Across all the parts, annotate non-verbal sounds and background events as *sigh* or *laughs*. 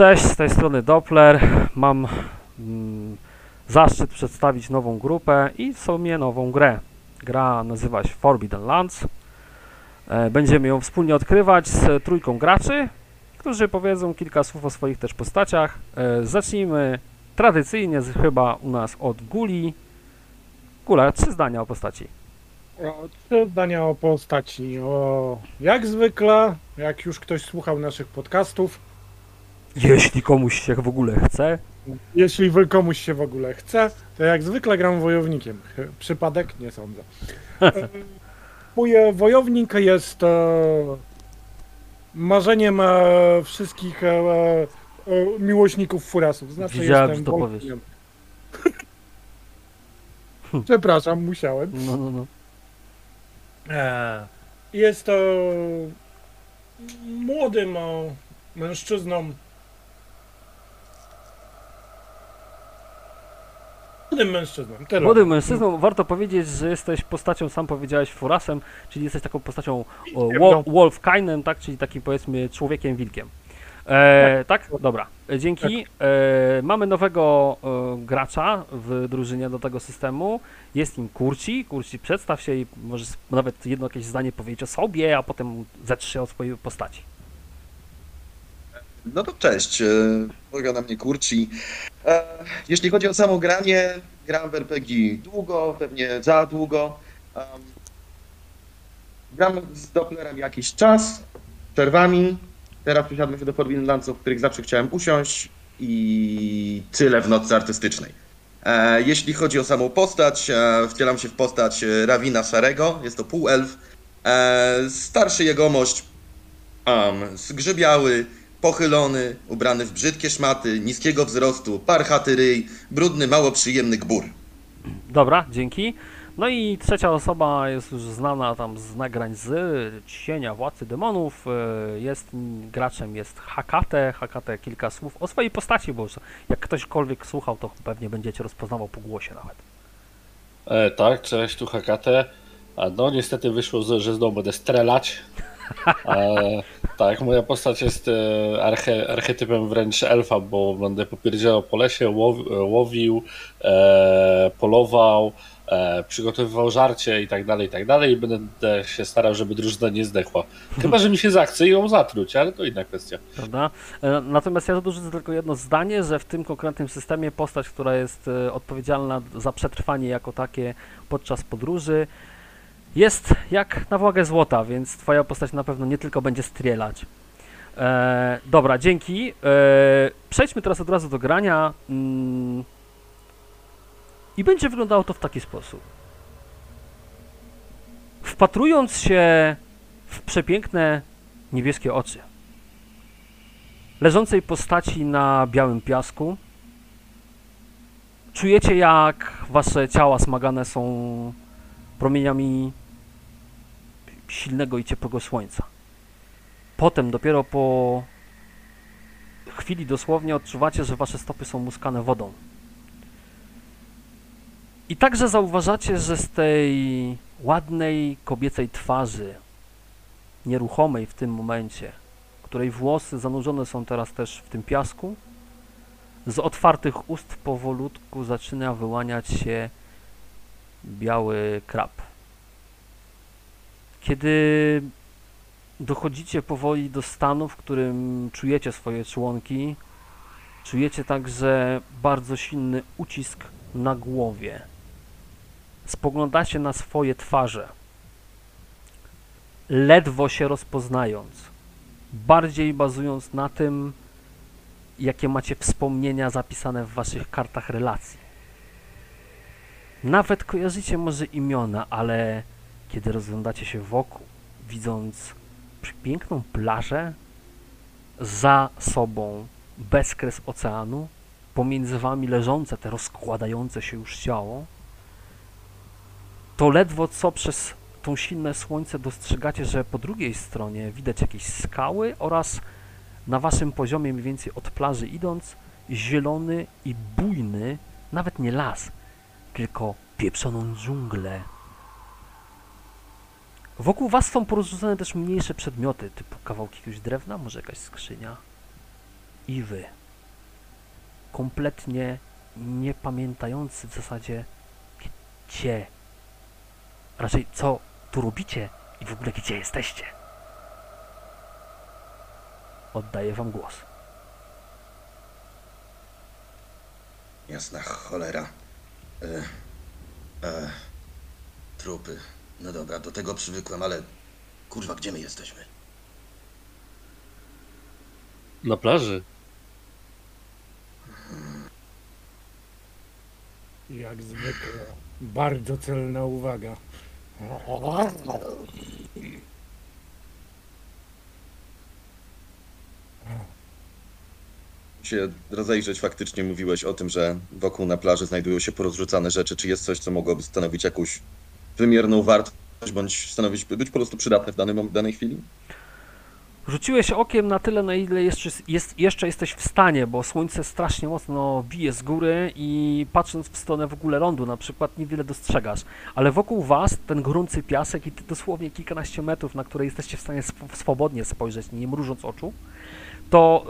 Cześć, z tej strony Doppler. Mam mm, zaszczyt przedstawić nową grupę i w sumie nową grę. Gra nazywa się Forbidden Lands. E, Będziemy ją wspólnie odkrywać z trójką graczy, którzy powiedzą kilka słów o swoich też postaciach. E, Zacznijmy tradycyjnie z, chyba u nas od Guli. Gula, trzy zdania o postaci. Trzy zdania o postaci. O, jak zwykle, jak już ktoś słuchał naszych podcastów, Jeśli komuś się w ogóle chce. jeśli komuś się w ogóle chce, to jak zwykle gram wojownikiem. Przypadek? Nie sądzę. *laughs* E, Mój e, wojownik jest e, marzeniem e, wszystkich miłośników furasów. Znaczy Wiedziałem, jestem to powiesz. *laughs* Przepraszam, musiałem. No, no, no. Jest to młodym mężczyzną. Młodym mężczyzną. Tyle. Młodym mężczyzną warto powiedzieć, że jesteś postacią, sam powiedziałeś, Furasem, czyli jesteś taką postacią o, wo, Wolfkainem, tak? Czyli takim powiedzmy człowiekiem wilkiem. E, tak? Dobra. E, Dzięki. E, mamy nowego e, gracza w drużynie do tego systemu. Jest nim Kurci. Kurci, przedstaw się i możesz nawet jedno jakieś zdanie powiedzieć o sobie, a potem ze trzy o swojej postaci. No to cześć, e, polega na mnie Kurci. E, Jeśli chodzi o samo granie, gram w RPG długo, pewnie za długo. Gram z Dopplerem jakiś czas, przerwami. Teraz przysiadłem się do Forbidden Landsów, w których zawsze chciałem usiąść i tyle w nocy artystycznej. E, Jeśli chodzi o samą postać, wcielam się w postać Rawina Szarego, jest to półelf. Starszy jegomość, um, zgrzybiały, pochylony, ubrany w brzydkie szmaty, niskiego wzrostu, parchaty ryj, brudny, mało przyjemny gbur. Dobra, dzięki. No i trzecia osoba jest już znana tam z nagrań z Cienia Władcy Demonów. e, Jest graczem, jest Hakate. Hakate kilka słów o swojej postaci, bo już jak ktośkolwiek słuchał, to pewnie będziecie rozpoznawał po głosie nawet. E, tak, cześć, tu Hakate. A no niestety wyszło, że że znowu będę strelać. E, tak, moja postać jest e, arche, archetypem wręcz elfa, bo będę popierdzielał po lesie, łow, e, łowił, e, polował, przygotowywał żarcie i tak dalej, i tak dalej i będę się starał, żeby drużyna nie zdechła. Chyba, że mi się zachce ją zatruć, ale to inna kwestia. Prawda? Natomiast ja dorzucę tylko jedno zdanie, że w tym konkretnym systemie postać, która jest odpowiedzialna za przetrwanie jako takie podczas podróży, jest jak na wagę złota, więc twoja postać na pewno nie tylko będzie strzelać. E, dobra, dzięki. E, przejdźmy teraz od razu do grania. Mm, I będzie wyglądało to w taki sposób. Wpatrując się w przepiękne niebieskie oczy, leżącej postaci na białym piasku. Czujecie, jak wasze ciała smagane są promieniami silnego i ciepłego słońca. Potem, dopiero po chwili dosłownie, odczuwacie, że wasze stopy są muskane wodą. I także zauważacie, że z tej ładnej kobiecej twarzy, nieruchomej w tym momencie, której włosy zanurzone są teraz też w tym piasku. Z otwartych ust powolutku zaczyna wyłaniać się biały krab. Kiedy dochodzicie powoli do stanu, w którym czujecie swoje członki, czujecie także bardzo silny ucisk na głowie. Spoglądacie na swoje twarze, ledwo się rozpoznając bardziej bazując na tym, jakie macie wspomnienia zapisane w waszych kartach relacji. Nawet kojarzycie może imiona, ale kiedy rozglądacie się wokół, widząc piękną plażę, za sobą bezkres oceanu, pomiędzy wami leżące te rozkładające się już ciało, to ledwo co przez tą silne słońce dostrzegacie, że po drugiej stronie widać jakieś skały oraz na waszym poziomie mniej więcej od plaży idąc zielony i bujny, nawet nie las, tylko pieprzoną dżunglę. Wokół was są porozrzucane też mniejsze przedmioty, typu kawałki jakiegoś drewna, może jakaś skrzynia. i wy. Kompletnie nie pamiętający w zasadzie gdzie, raczej co tu robicie i w ogóle gdzie jesteście. Oddaję wam głos. Jasna cholera. E, e, trupy. No dobra, do tego przywykłem, ale kurwa, gdzie my jesteśmy? Na plaży. Jak zwykle. Bardzo celna uwaga. się rozejrzeć, faktycznie mówiłeś o tym, że wokół na plaży znajdują się porozrzucane rzeczy. Czy jest coś, co mogłoby stanowić jakąś wymierną wartość, bądź stanowić, być po prostu przydatne w danym, mom- danej chwili? Rzuciłeś okiem na tyle, na ile jeszcze, jest, jeszcze jesteś w stanie, bo słońce strasznie mocno bije z góry i patrząc w stronę w ogóle lądu na przykład niewiele dostrzegasz, ale wokół was ten gorący piasek i ty dosłownie kilkanaście metrów, na które jesteście w stanie sw- swobodnie spojrzeć, nie mrużąc oczu, to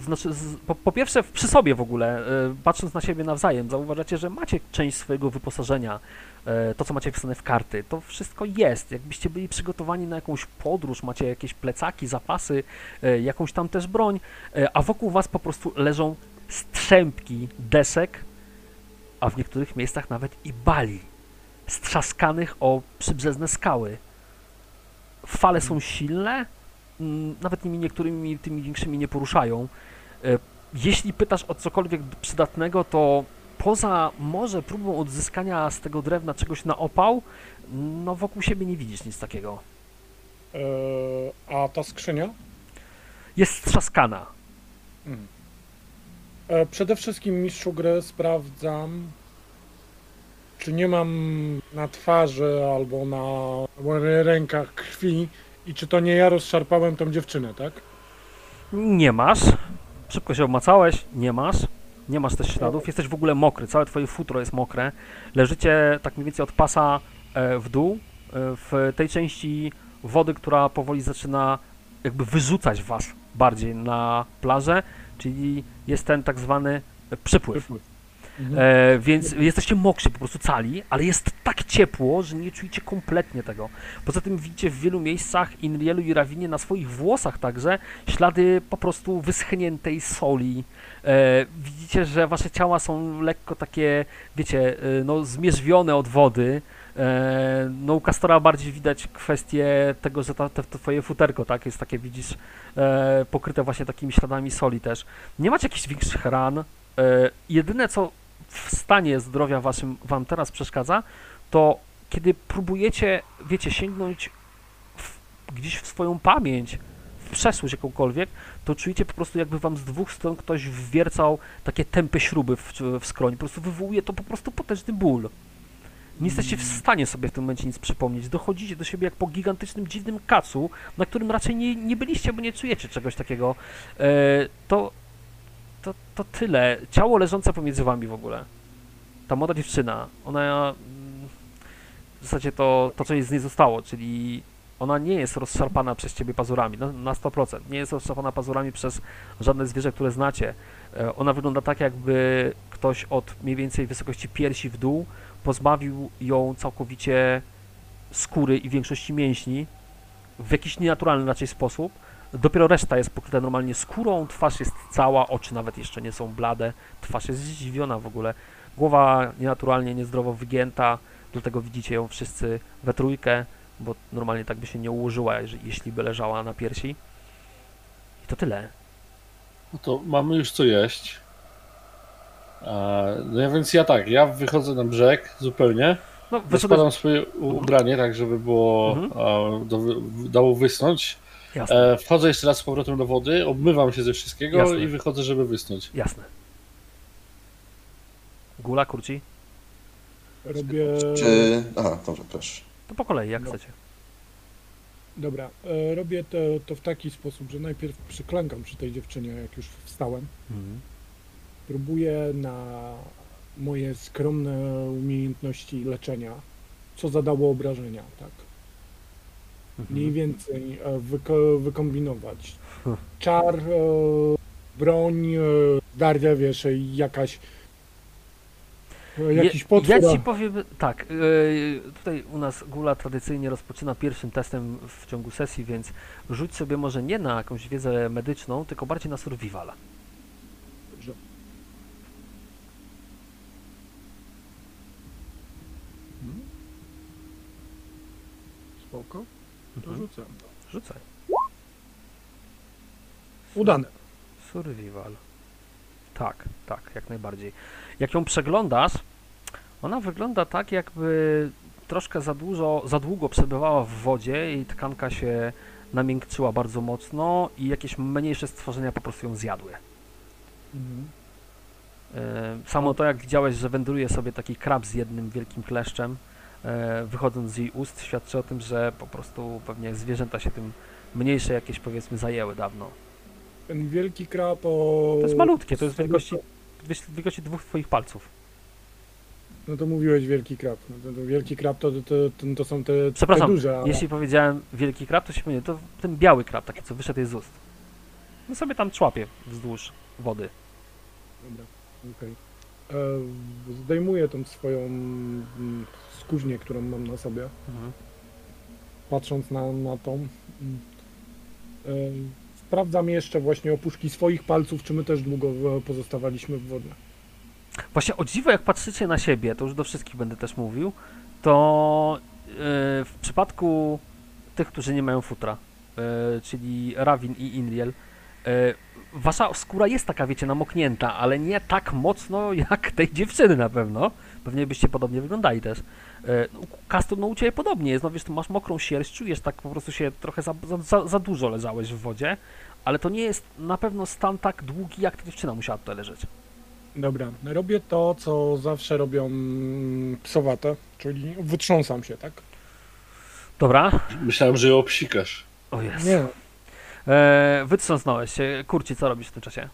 znaczy po, po pierwsze przy sobie w ogóle, y, patrząc na siebie nawzajem, zauważacie, że macie część swojego wyposażenia, e, to co macie wpisane w karty, to wszystko jest. Jakbyście byli przygotowani na jakąś podróż, macie jakieś plecaki, zapasy, e, jakąś tam też broń, e, a wokół was po prostu leżą strzępki desek, a w niektórych miejscach nawet i bali, strzaskanych o przybrzeżne skały. Fale są silne, mm, nawet nimi niektórymi tymi większymi nie poruszają. E, Jeśli pytasz o cokolwiek przydatnego, to poza może próbą odzyskania z tego drewna czegoś na opał, no wokół siebie nie widzisz nic takiego. E, a ta skrzynia? Jest strzaskana. E, przede wszystkim mistrzu gry sprawdzam, czy nie mam na twarzy albo na rękach krwi i czy to nie ja rozszarpałem tą dziewczynę, tak? Nie masz. Szybko się obmacałeś, nie masz. Nie masz też śladów, jesteś w ogóle mokry, całe twoje futro jest mokre. Leżycie tak mniej więcej od pasa e, w dół, e, w tej części wody, która powoli zaczyna jakby wyrzucać was bardziej na plażę, czyli jest ten tak zwany przypływ. Mhm. E, więc jesteście mokrzy, po prostu cali, ale jest tak ciepło, że nie czujecie kompletnie tego. Poza tym widzicie w wielu miejscach, Inrielu i Rawinie, na swoich włosach także, ślady po prostu wyschniętej soli. E, widzicie, że wasze ciała są lekko takie, wiecie, e, no zmierzwione od wody. E, no u Kastora bardziej widać kwestię tego, że ta, te, to twoje futerko, tak, jest takie, widzisz, e, pokryte właśnie takimi śladami soli też. Nie macie jakichś większych ran. E, jedyne, co w stanie zdrowia waszym wam teraz przeszkadza, to kiedy próbujecie, wiecie, sięgnąć w, gdzieś w swoją pamięć, w przeszłość jakąkolwiek, to czujecie po prostu jakby wam z dwóch stron ktoś wwiercał takie tępe śruby w, w skroń. Po prostu wywołuje to po prostu potężny ból. Nie jesteście w stanie sobie w tym momencie nic przypomnieć. Dochodzicie do siebie jak po gigantycznym, dziwnym kacu, na którym raczej nie, nie byliście, bo nie czujecie czegoś takiego. E, to, to, to tyle. Ciało leżące pomiędzy wami w ogóle. Ta młoda dziewczyna, ona w zasadzie to, to co z niej zostało, czyli ona nie jest rozszarpana przez ciebie pazurami, na, na 100%. Nie jest rozszarpana pazurami przez żadne zwierzę, które znacie. E, Ona wygląda tak, jakby ktoś od mniej więcej wysokości piersi w dół pozbawił ją całkowicie skóry i większości mięśni w jakiś nienaturalny raczej sposób. Dopiero reszta jest pokryta normalnie skórą, twarz jest cała, oczy nawet jeszcze nie są blade, twarz jest zdziwiona w ogóle. Głowa nienaturalnie, niezdrowo wygięta, dlatego widzicie ją wszyscy we trójkę, bo normalnie tak by się nie ułożyła, jeśli by leżała na piersi. I to tyle. No to mamy już co jeść. No ja więc ja tak, ja wychodzę na brzeg zupełnie. No, wyszedłeś... Swoje ubranie, tak żeby było Mhm. do, dało wysnąć. Jasne, E, wchodzę jeszcze raz z powrotem do wody, obmywam się ze wszystkiego Jasne. i wychodzę, żeby wysnąć. jasne. Gula, kurci? Robię... Czy... Aha, dobrze, proszę. To po kolei, jak No. chcecie. Dobra, e, robię to, to w taki sposób, że najpierw przyklękam przy tej dziewczynie, jak już wstałem. Mhm. Próbuję na moje skromne umiejętności leczenia, co zadało obrażenia, tak? Mhm. Mniej więcej e, wyko- wykombinować. Hmm. Czar e, broń, e, zdarcia, wiesz, e, jakaś e, jakiś ja, potwór. ja ci powiem tak, tutaj u nas Gula tradycyjnie rozpoczyna pierwszym testem w ciągu sesji, więc rzuć sobie może nie na jakąś wiedzę medyczną, tylko bardziej na survivala. Mhm. Spoko. To Mhm. rzucam. Rzucaj. Udane. Survival. Tak, tak, jak najbardziej. Jak ją przeglądasz, ona wygląda tak, jakby troszkę za dużo, za długo przebywała w wodzie i tkanka się namiękczyła bardzo mocno i jakieś mniejsze stworzenia po prostu ją zjadły. Mhm. E, Samo to, jak widziałeś, że wędruje sobie taki krab z jednym wielkim kleszczem, wychodząc z jej ust, świadczy o tym, że po prostu pewnie zwierzęta się tym mniejsze jakieś powiedzmy zajęły dawno. Ten wielki krab o... To jest malutkie, to jest wielkości, wielkości dwóch twoich palców. No to mówiłeś wielki krab. No to, wielki krab to, to, to, są te, Przepraszam, te duże. a- Jeśli powiedziałem wielki krab, to się pomyliłem. To ten biały krab, taki co wyszedł z ust. No sobie tam człapie wzdłuż wody. Dobra, okej. E, Zdejmuję tą swoją mm, skóźnię, którą mam na sobie, Mhm. patrząc na, na tą. Mm. E, Sprawdzam jeszcze właśnie opuszki swoich palców, czy my też długo e, pozostawaliśmy w wodzie. Właśnie o dziwo, jak patrzycie na siebie, to już do wszystkich będę też mówił, to yy, w przypadku tych, którzy nie mają futra, czyli Rawin i Inriel, wasza skóra jest taka, wiecie, namoknięta, ale nie tak mocno jak tej dziewczyny na pewno. Pewnie byście podobnie wyglądali też. Kastur, no u Ciebie podobnie jest, no wiesz, tu masz mokrą sierść, czujesz tak po prostu się trochę za, za, za, za dużo leżałeś w wodzie, ale to nie jest na pewno stan tak długi, jak ta dziewczyna musiała tutaj leżeć. Dobra, robię to, co zawsze robią mm, psowate, czyli wytrząsam się, tak? Dobra. Myślałem, że ją obsikasz. O jest. Nie, E, wytrząsnąłeś się. Kurci, co robisz w tym czasie?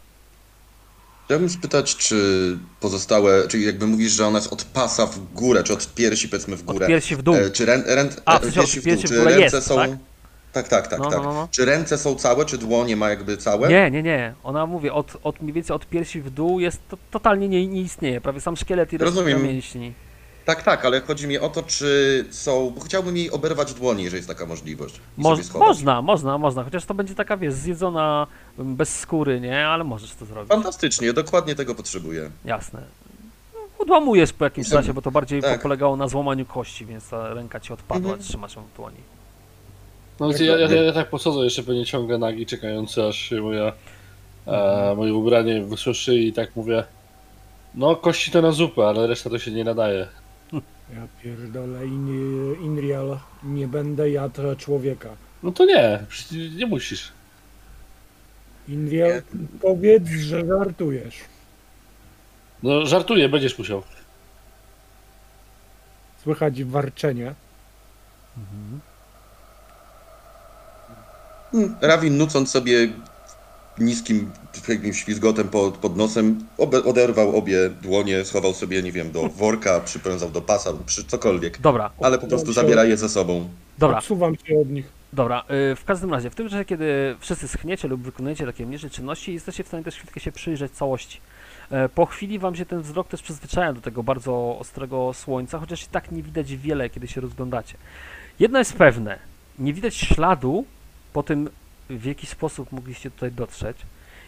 Chciałbym spytać, czy pozostałe, czyli jakby mówisz, że ona jest od pasa w górę, czy od piersi powiedzmy w Od górę. piersi w dół. E, czy rę, rę, A, e, piersi od w dół, piersi w czy ręce jest, są... tak? Tak, tak, tak, No, tak. no, no. Czy ręce są całe, czy dłonie ma jakby całe? Nie, nie, nie. Ona mówi, od, od mniej więcej od piersi w dół jest to, totalnie nie, nie istnieje. Prawie sam szkielet i Rozumiem. mięśni. Tak, tak, ale chodzi mi o to, czy są. Bo chciałbym jej oberwać dłonie, jeżeli jest taka możliwość. Schować. można, można, można. Chociaż to będzie taka, wiesz, zjedzona m, bez skóry, nie? Ale możesz to zrobić. Fantastycznie, dokładnie tego potrzebuję. Jasne. No, Odłamujesz po jakimś Jestem- czasie, bo to bardziej tak. polegało na złamaniu kości, więc ta ręka ci odpadła, Mhm. trzymasz ją w dłoni. No więc ja, ja, ja tak podchodzę jeszcze pewnie ciągle nagi, czekający aż się moja, e, moje ubranie wysuszy i tak mówię. No kości to na zupę, ale reszta to się nie nadaje. Ja pierdolę, in, Inrial, nie będę jadł człowieka. No to nie, nie musisz. Inrial, powiedz, że żartujesz. No żartuję, będziesz musiał. Słychać warczenie. Hmm, Rawin nucąc sobie niskim jakimś ślizgotem pod, pod nosem, obe, oderwał obie dłonie, schował sobie, nie wiem, do worka, *laughs* przypędzał do pasa, przy cokolwiek. Dobra, Ale po prostu zabiera je ze sobą. dobra. Odsuwam się od nich. Dobra, y, w każdym razie, w tym czasie, kiedy wszyscy schniecie lub wykonujecie takie mniejsze czynności, jesteście w stanie też chwilkę się przyjrzeć całości. E, Po chwili wam się ten wzrok też przyzwyczaja do tego bardzo ostrego słońca, chociaż i tak nie widać wiele, kiedy się rozglądacie. Jedno jest pewne, nie widać śladu po tym, w jaki sposób mogliście tutaj dotrzeć.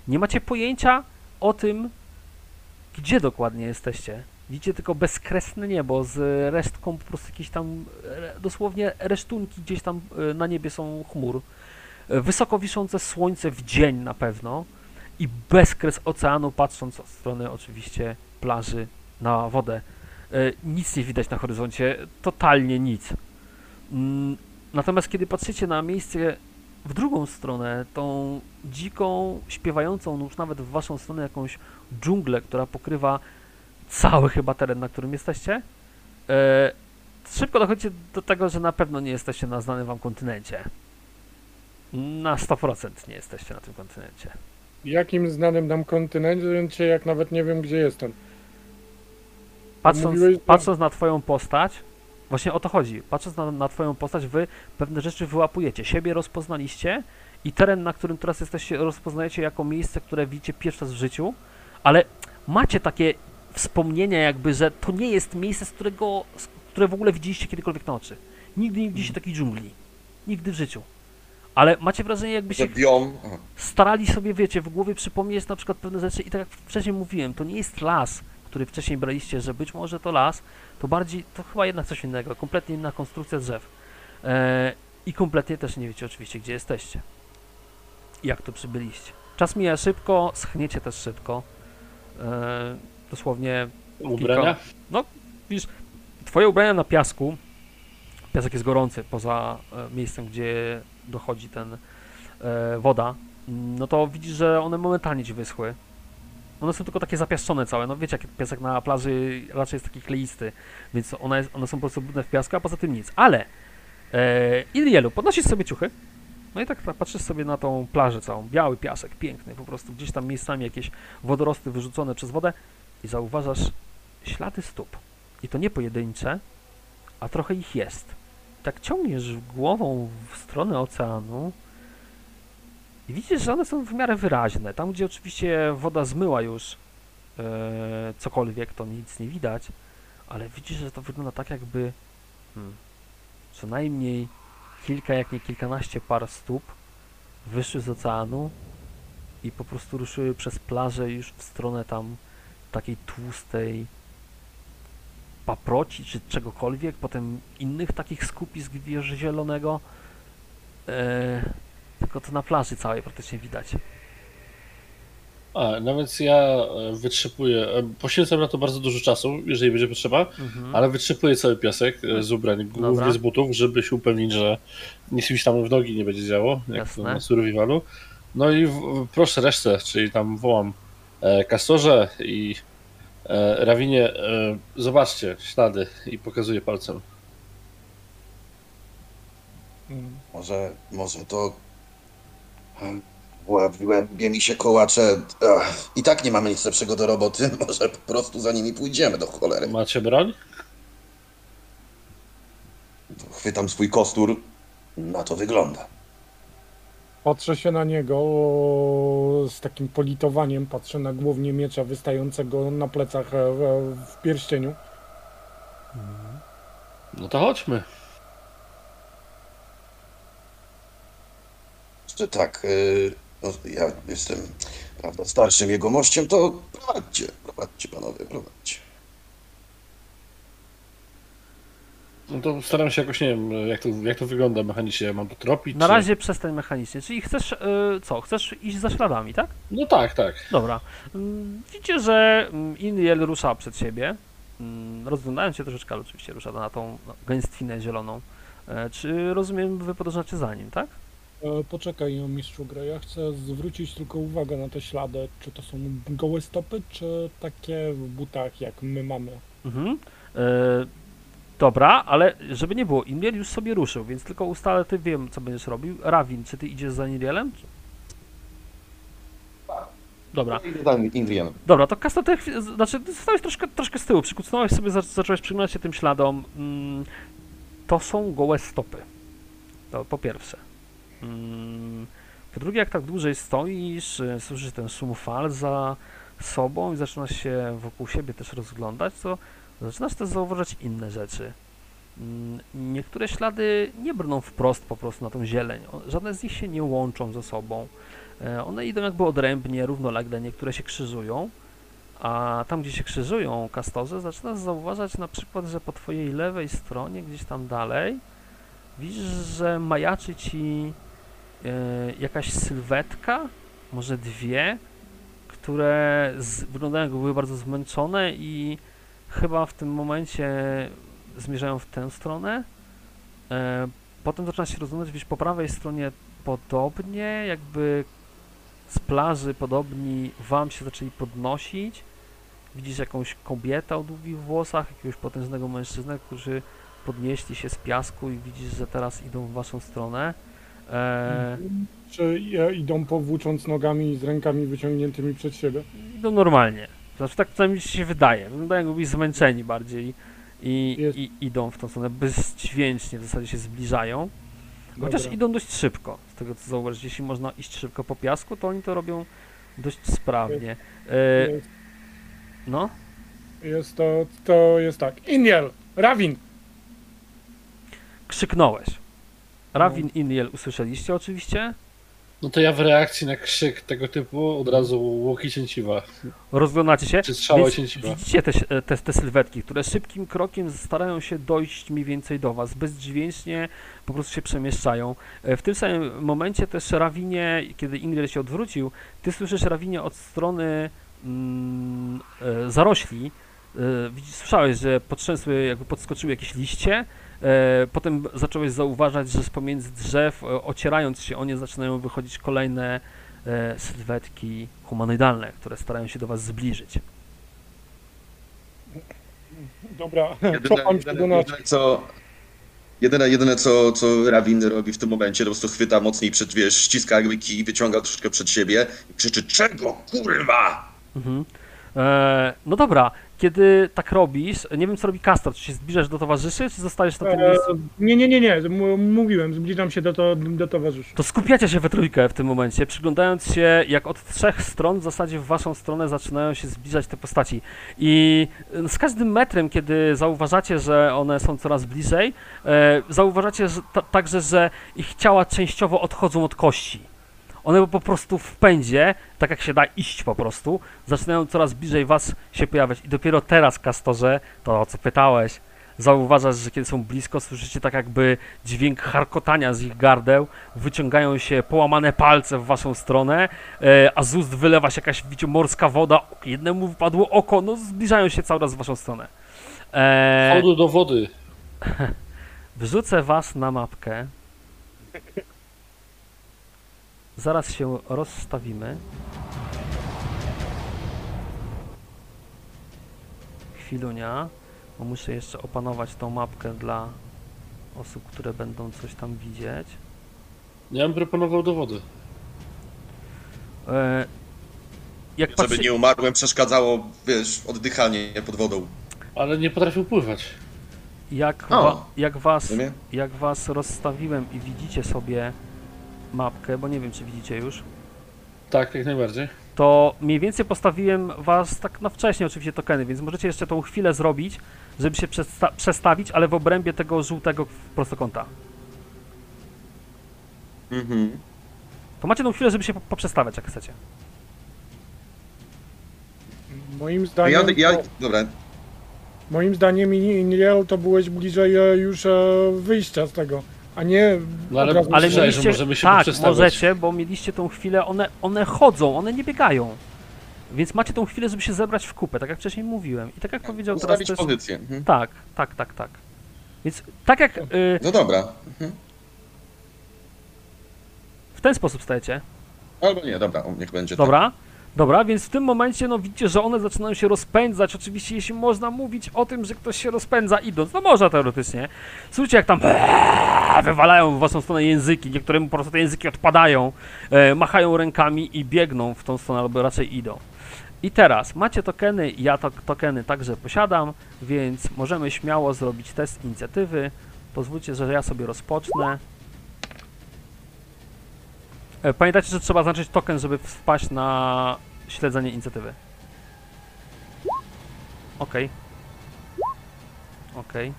Nie macie pojęcia o tym, gdzie dokładnie jesteście. Widzicie tylko bezkresne niebo z resztką po prostu jakieś tam, dosłownie resztunki gdzieś tam e, na niebie są chmur. E, Wysoko wiszące słońce w dzień na pewno i bezkres oceanu patrząc od strony oczywiście plaży na wodę. E, Nic nie widać na horyzoncie, totalnie nic. Mm, Natomiast kiedy patrzycie na miejsce w drugą stronę, tą dziką, śpiewającą już nawet w waszą stronę jakąś dżunglę, która pokrywa cały chyba teren, na którym jesteście, e, szybko dochodzicie do tego, że na pewno nie jesteście na znanym wam kontynencie. Na 100% nie jesteście na tym kontynencie. Jakim znanym nam kontynencie, jak nawet nie wiem, gdzie jestem. Patrząc, Mówiłeś, że- patrząc na twoją postać, właśnie o to chodzi. Patrząc na, na twoją postać, wy pewne rzeczy wyłapujecie. Siebie rozpoznaliście i teren, na którym teraz jesteście, rozpoznajecie jako miejsce, które widzicie pierwszy raz w życiu, ale macie takie wspomnienia jakby, że to nie jest miejsce, z którego, z które w ogóle widzieliście kiedykolwiek na oczy. Nigdy nie widzieliście takiej dżungli. Nigdy w życiu. Ale macie wrażenie, jakby się starali sobie, wiecie, w głowie przypomnieć na przykład pewne rzeczy i tak jak wcześniej mówiłem, to nie jest las, który wcześniej braliście, że być może to las, to bardziej, to chyba jednak coś innego, kompletnie inna konstrukcja drzew. E, I kompletnie też nie wiecie oczywiście, gdzie jesteście. Jak tu przybyliście. Czas mija szybko, schniecie też szybko. E, dosłownie Ubrania? widzisz, twoje ubrania na piasku, piasek jest gorący poza e, miejscem, gdzie dochodzi ten e, woda, no to widzisz, że one momentalnie ci wyschły. One są tylko takie zapiaszczone całe, no wiecie, jak piasek na plaży raczej jest taki kleisty, więc one, jest, one są po prostu brudne w piasku, a poza tym nic. Ale e, podnosisz sobie ciuchy, no i tak, tak patrzysz sobie na tą plażę całą, biały piasek, piękny, po prostu gdzieś tam miejscami jakieś wodorosty wyrzucone przez wodę i zauważasz ślady stóp. I to nie pojedyncze, a trochę ich jest. Tak ciągniesz głową w stronę oceanu i widzisz, że one są w miarę wyraźne. Tam, gdzie oczywiście woda zmyła już e, cokolwiek, to nic nie widać, ale widzisz, że to wygląda tak, jakby hmm, co najmniej kilka, jak nie kilkanaście par stóp wyszły z oceanu i po prostu ruszyły przez plażę już w stronę tam takiej tłustej paproci czy czegokolwiek, potem innych takich skupisk wiesz, zielonego. E, tylko to na plaży całej praktycznie widać. A, no więc ja e, wytrzepuję, e, poświęcam na to bardzo dużo czasu, jeżeli będzie potrzeba, Mhm. ale wytrzepuję cały piasek e, z ubrań, głównie Dobra. z butów, żeby się upewnić, że nic mi się tam w nogi nie będzie działo, jak Jasne. na survivalu. No i w, proszę resztę, czyli tam wołam e, Kastorze i e, Rawinie, e, zobaczcie ślady i pokazuję palcem. Może, może to... Łabie mi się kołacze. Ach, I tak nie mamy nic lepszego do roboty. *laughs* Może po prostu za nimi pójdziemy do cholery. Macie broń? Chwytam swój kostur. Na to wygląda. Patrzę się na niego z takim politowaniem, patrzę na głownię miecza wystającego na plecach e, w, w pierścieniu. No to chodźmy. Że tak, y, no, ja jestem prawda, starszym jego mościem, to prowadźcie, prowadźcie panowie, prowadźcie. No to staram się jakoś, nie wiem, jak to, jak to wygląda mechanicznie, mam to tropić? Na czy- razie przestań mechanicznie. Czyli chcesz, e, co, chcesz iść za śladami, tak? No tak, tak. Dobra. Mm, Widzicie, że mm, Iniel rusza przed siebie. Mm, Rozglądając się troszeczkę, ale oczywiście rusza na tą gęstwinę zieloną. E, Czy rozumiem, wy podążacie za nim, tak? E, Poczekaj, mistrzu gry, ja chcę zwrócić tylko uwagę na te ślady. Czy to są gołe stopy, czy takie w butach, jak my mamy? Mhm. E, dobra, ale żeby nie było, Iniel już sobie ruszył, więc tylko ustalę, ty wiem, co będziesz robił. Rawin, czy ty idziesz za Inielem? Dobra. Daj Indrian. Dobra, to Kasta, ty, znaczy, ty zostałeś troszkę, troszkę z tyłu, przykucnąłeś sobie, zac- zacząłeś przyglądać się tym śladom. Mm, to są gołe stopy. To po pierwsze. Mm, po drugie, jak tak dłużej stoisz, y, słyszysz ten szum fal za sobą i zaczynasz się wokół siebie też rozglądać, to zaczynasz też zauważać inne rzeczy. Mm, Niektóre ślady nie brną wprost po prostu na tą zieleń. Żadne z nich się nie łączą ze sobą. E, One idą jakby odrębnie, równolegle, niektóre się krzyżują, a tam, gdzie się krzyżują kastorze, zaczynasz zauważać na przykład, że po twojej lewej stronie, gdzieś tam dalej, widzisz, że majaczy ci jakaś sylwetka, może dwie, które z, wyglądają jakby były bardzo zmęczone i chyba w tym momencie zmierzają w tę stronę. E, potem zaczynasz się rozglądać, widzisz po prawej stronie podobnie, jakby z plaży podobni wam się zaczęli podnosić. Widzisz jakąś kobietę o długich włosach, jakiegoś potężnego mężczyznę, którzy podnieśli się z piasku i widzisz, że teraz idą w waszą stronę. E, Czy e, idą powłócząc nogami z rękami wyciągniętymi przed siebie? idą normalnie. Znaczy tak przynajmniej się wydaje. Wyglądają jakby zmęczeni bardziej i, i idą w tą stronę bezdźwięcznie, w zasadzie się zbliżają. Chociaż Dobra. idą dość szybko, z tego co zauważyć. Jeśli można iść szybko po piasku, to oni to robią dość sprawnie. E, Jest, no, jest to, to jest tak. Iniel, Rawin. krzyknąłeś. Rawin Iniel usłyszeliście oczywiście. No to ja w reakcji na krzyk tego typu od razu łuki cięciwa. Rozglądacie się. Czy cięciwa. widzicie te, te, te sylwetki, które szybkim krokiem starają się dojść mniej więcej do was, bezdźwięcznie po prostu się przemieszczają. E, W tym samym momencie też Rawinie, kiedy Ingrid się odwrócił, ty słyszysz Rawinie od strony mm, e, zarośli. E, słyszałeś, że potrzęsły, jakby podskoczyły jakieś liście. E, potem zacząłeś zauważać, że z pomiędzy drzew, e, ocierając się o nie, zaczynają wychodzić kolejne e, sylwetki humanoidalne, które starają się do was zbliżyć. Dobra, Jedyne, cofam się jedyne, do nas. co, jedyne, jedyne co, co Rawin robi w tym momencie, to po prostu chwyta mocniej przed, wiesz, ściska jakby kij, wyciąga troszeczkę przed siebie i krzyczy, czego, kurwa? Mhm. E, no dobra, kiedy tak robisz, nie wiem co robi Castor, czy się zbliżasz do towarzyszy, czy zostajesz na tym E, miejscu? nie, nie, nie, nie. M- mówiłem, zbliżam się do, to, do towarzyszy. To skupiacie się we trójkę w tym momencie, przyglądając się, jak od trzech stron w zasadzie w waszą stronę zaczynają się zbliżać te postaci. I e, z każdym metrem, kiedy zauważacie, że one są coraz bliżej, e, zauważacie że, ta, także, że ich ciała częściowo odchodzą od kości. One po prostu w pędzie, tak jak się da iść po prostu, zaczynają coraz bliżej was się pojawiać. I dopiero teraz, Kastorze, to o co pytałeś, zauważasz, że kiedy są blisko, słyszycie tak jakby dźwięk charkotania z ich gardeł, wyciągają się połamane palce w waszą stronę, e, a z ust wylewa się jakaś widzicie, morska woda, jednemu wypadło oko, no zbliżają się cały czas w waszą stronę. E, Chodu do wody. *laughs* Wrzucę was na mapkę. Zaraz się rozstawimy. Chwilunia, bo muszę jeszcze opanować tą mapkę dla osób, które będą coś tam widzieć. Ja bym proponował do wody. E, jak Żeby patrzy... nie umarłem, przeszkadzało, wiesz, oddychanie pod wodą. Ale nie potrafił pływać. jak, O. wa... jak, was, jak was rozstawiłem i widzicie sobie mapkę, bo nie wiem czy widzicie już, Tak, jak najbardziej. to mniej więcej postawiłem was tak na wcześniej oczywiście tokeny, więc możecie jeszcze tą chwilę zrobić, żeby się przesta- przestawić, ale w obrębie tego żółtego prostokąta. Mhm. To macie tą chwilę, żeby się po- poprzestawiać, jak chcecie. Moim zdaniem, ja, ja, dobra, moim zdaniem Iniel to byłeś bliżej e, już e, wyjścia z tego, a nie No ale- Ale Słyszałeś, że mieliście, możemy się tak, możecie, bo mieliście tą chwilę, one, one chodzą, one nie biegają. Więc macie tą chwilę, żeby się zebrać w kupę, tak jak wcześniej mówiłem. I tak jak powiedział teraz też... pozycję. Mhm. Tak, tak, tak, tak. Więc tak jak y, No dobra. w ten sposób stajecie, Albo nie, dobra, niech będzie tak. Dobra, więc w tym momencie no widzicie, że one zaczynają się rozpędzać. Oczywiście, jeśli można mówić o tym, że ktoś się rozpędza idąc, no można teoretycznie. Słuchajcie, jak tam wywalają w waszą stronę języki, niektórym po prostu te języki odpadają, e, machają rękami i biegną w tą stronę, albo raczej idą. I teraz macie tokeny, ja to, tokeny także posiadam, więc możemy śmiało zrobić test inicjatywy. Pozwólcie, że ja sobie rozpocznę. E, Pamiętajcie, że trzeba zaznaczyć token, żeby wpaść na śledzenie inicjatywy. Okej. Okej.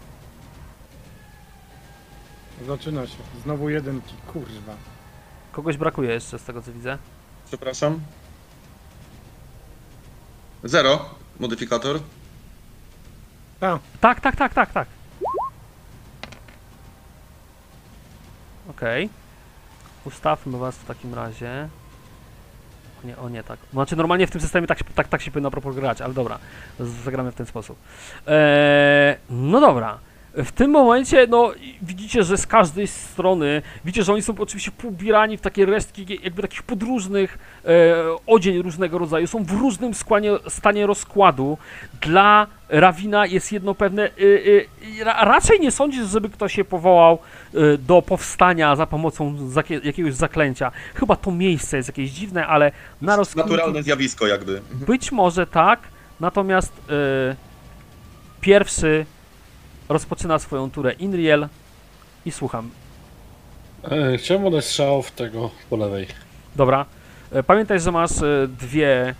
Zaczyna się. Znowu jedynki, kurwa. Kogoś brakuje jeszcze z tego co widzę. Przepraszam. Zero, modyfikator. A, Tak, tak, tak, tak, tak. Okej. Ustawmy was w takim razie. O nie, o nie, tak. Znaczy normalnie w tym systemie tak, tak, tak się powinno propos grać, ale dobra. Zagramy w ten sposób. Eee, no dobra. W tym momencie, no, widzicie, że z każdej strony, widzicie, że oni są oczywiście poubierani w takie resztki, jakby takich podróżnych, e, odzień różnego rodzaju, są w różnym skłanie, stanie rozkładu. Dla Rawina jest jedno pewne, y, y, ra, raczej nie sądzisz, żeby ktoś się powołał y, do powstania za pomocą jakiegoś zaklęcia. Chyba to miejsce jest jakieś dziwne, ale na rozkminki... Naturalne zjawisko jakby. Być może tak, natomiast pierwszy rozpoczyna swoją turę Inriel i słucham. E, chciałem odać strzał w tego po lewej. Dobra. E, Pamiętaj, że masz e, dwie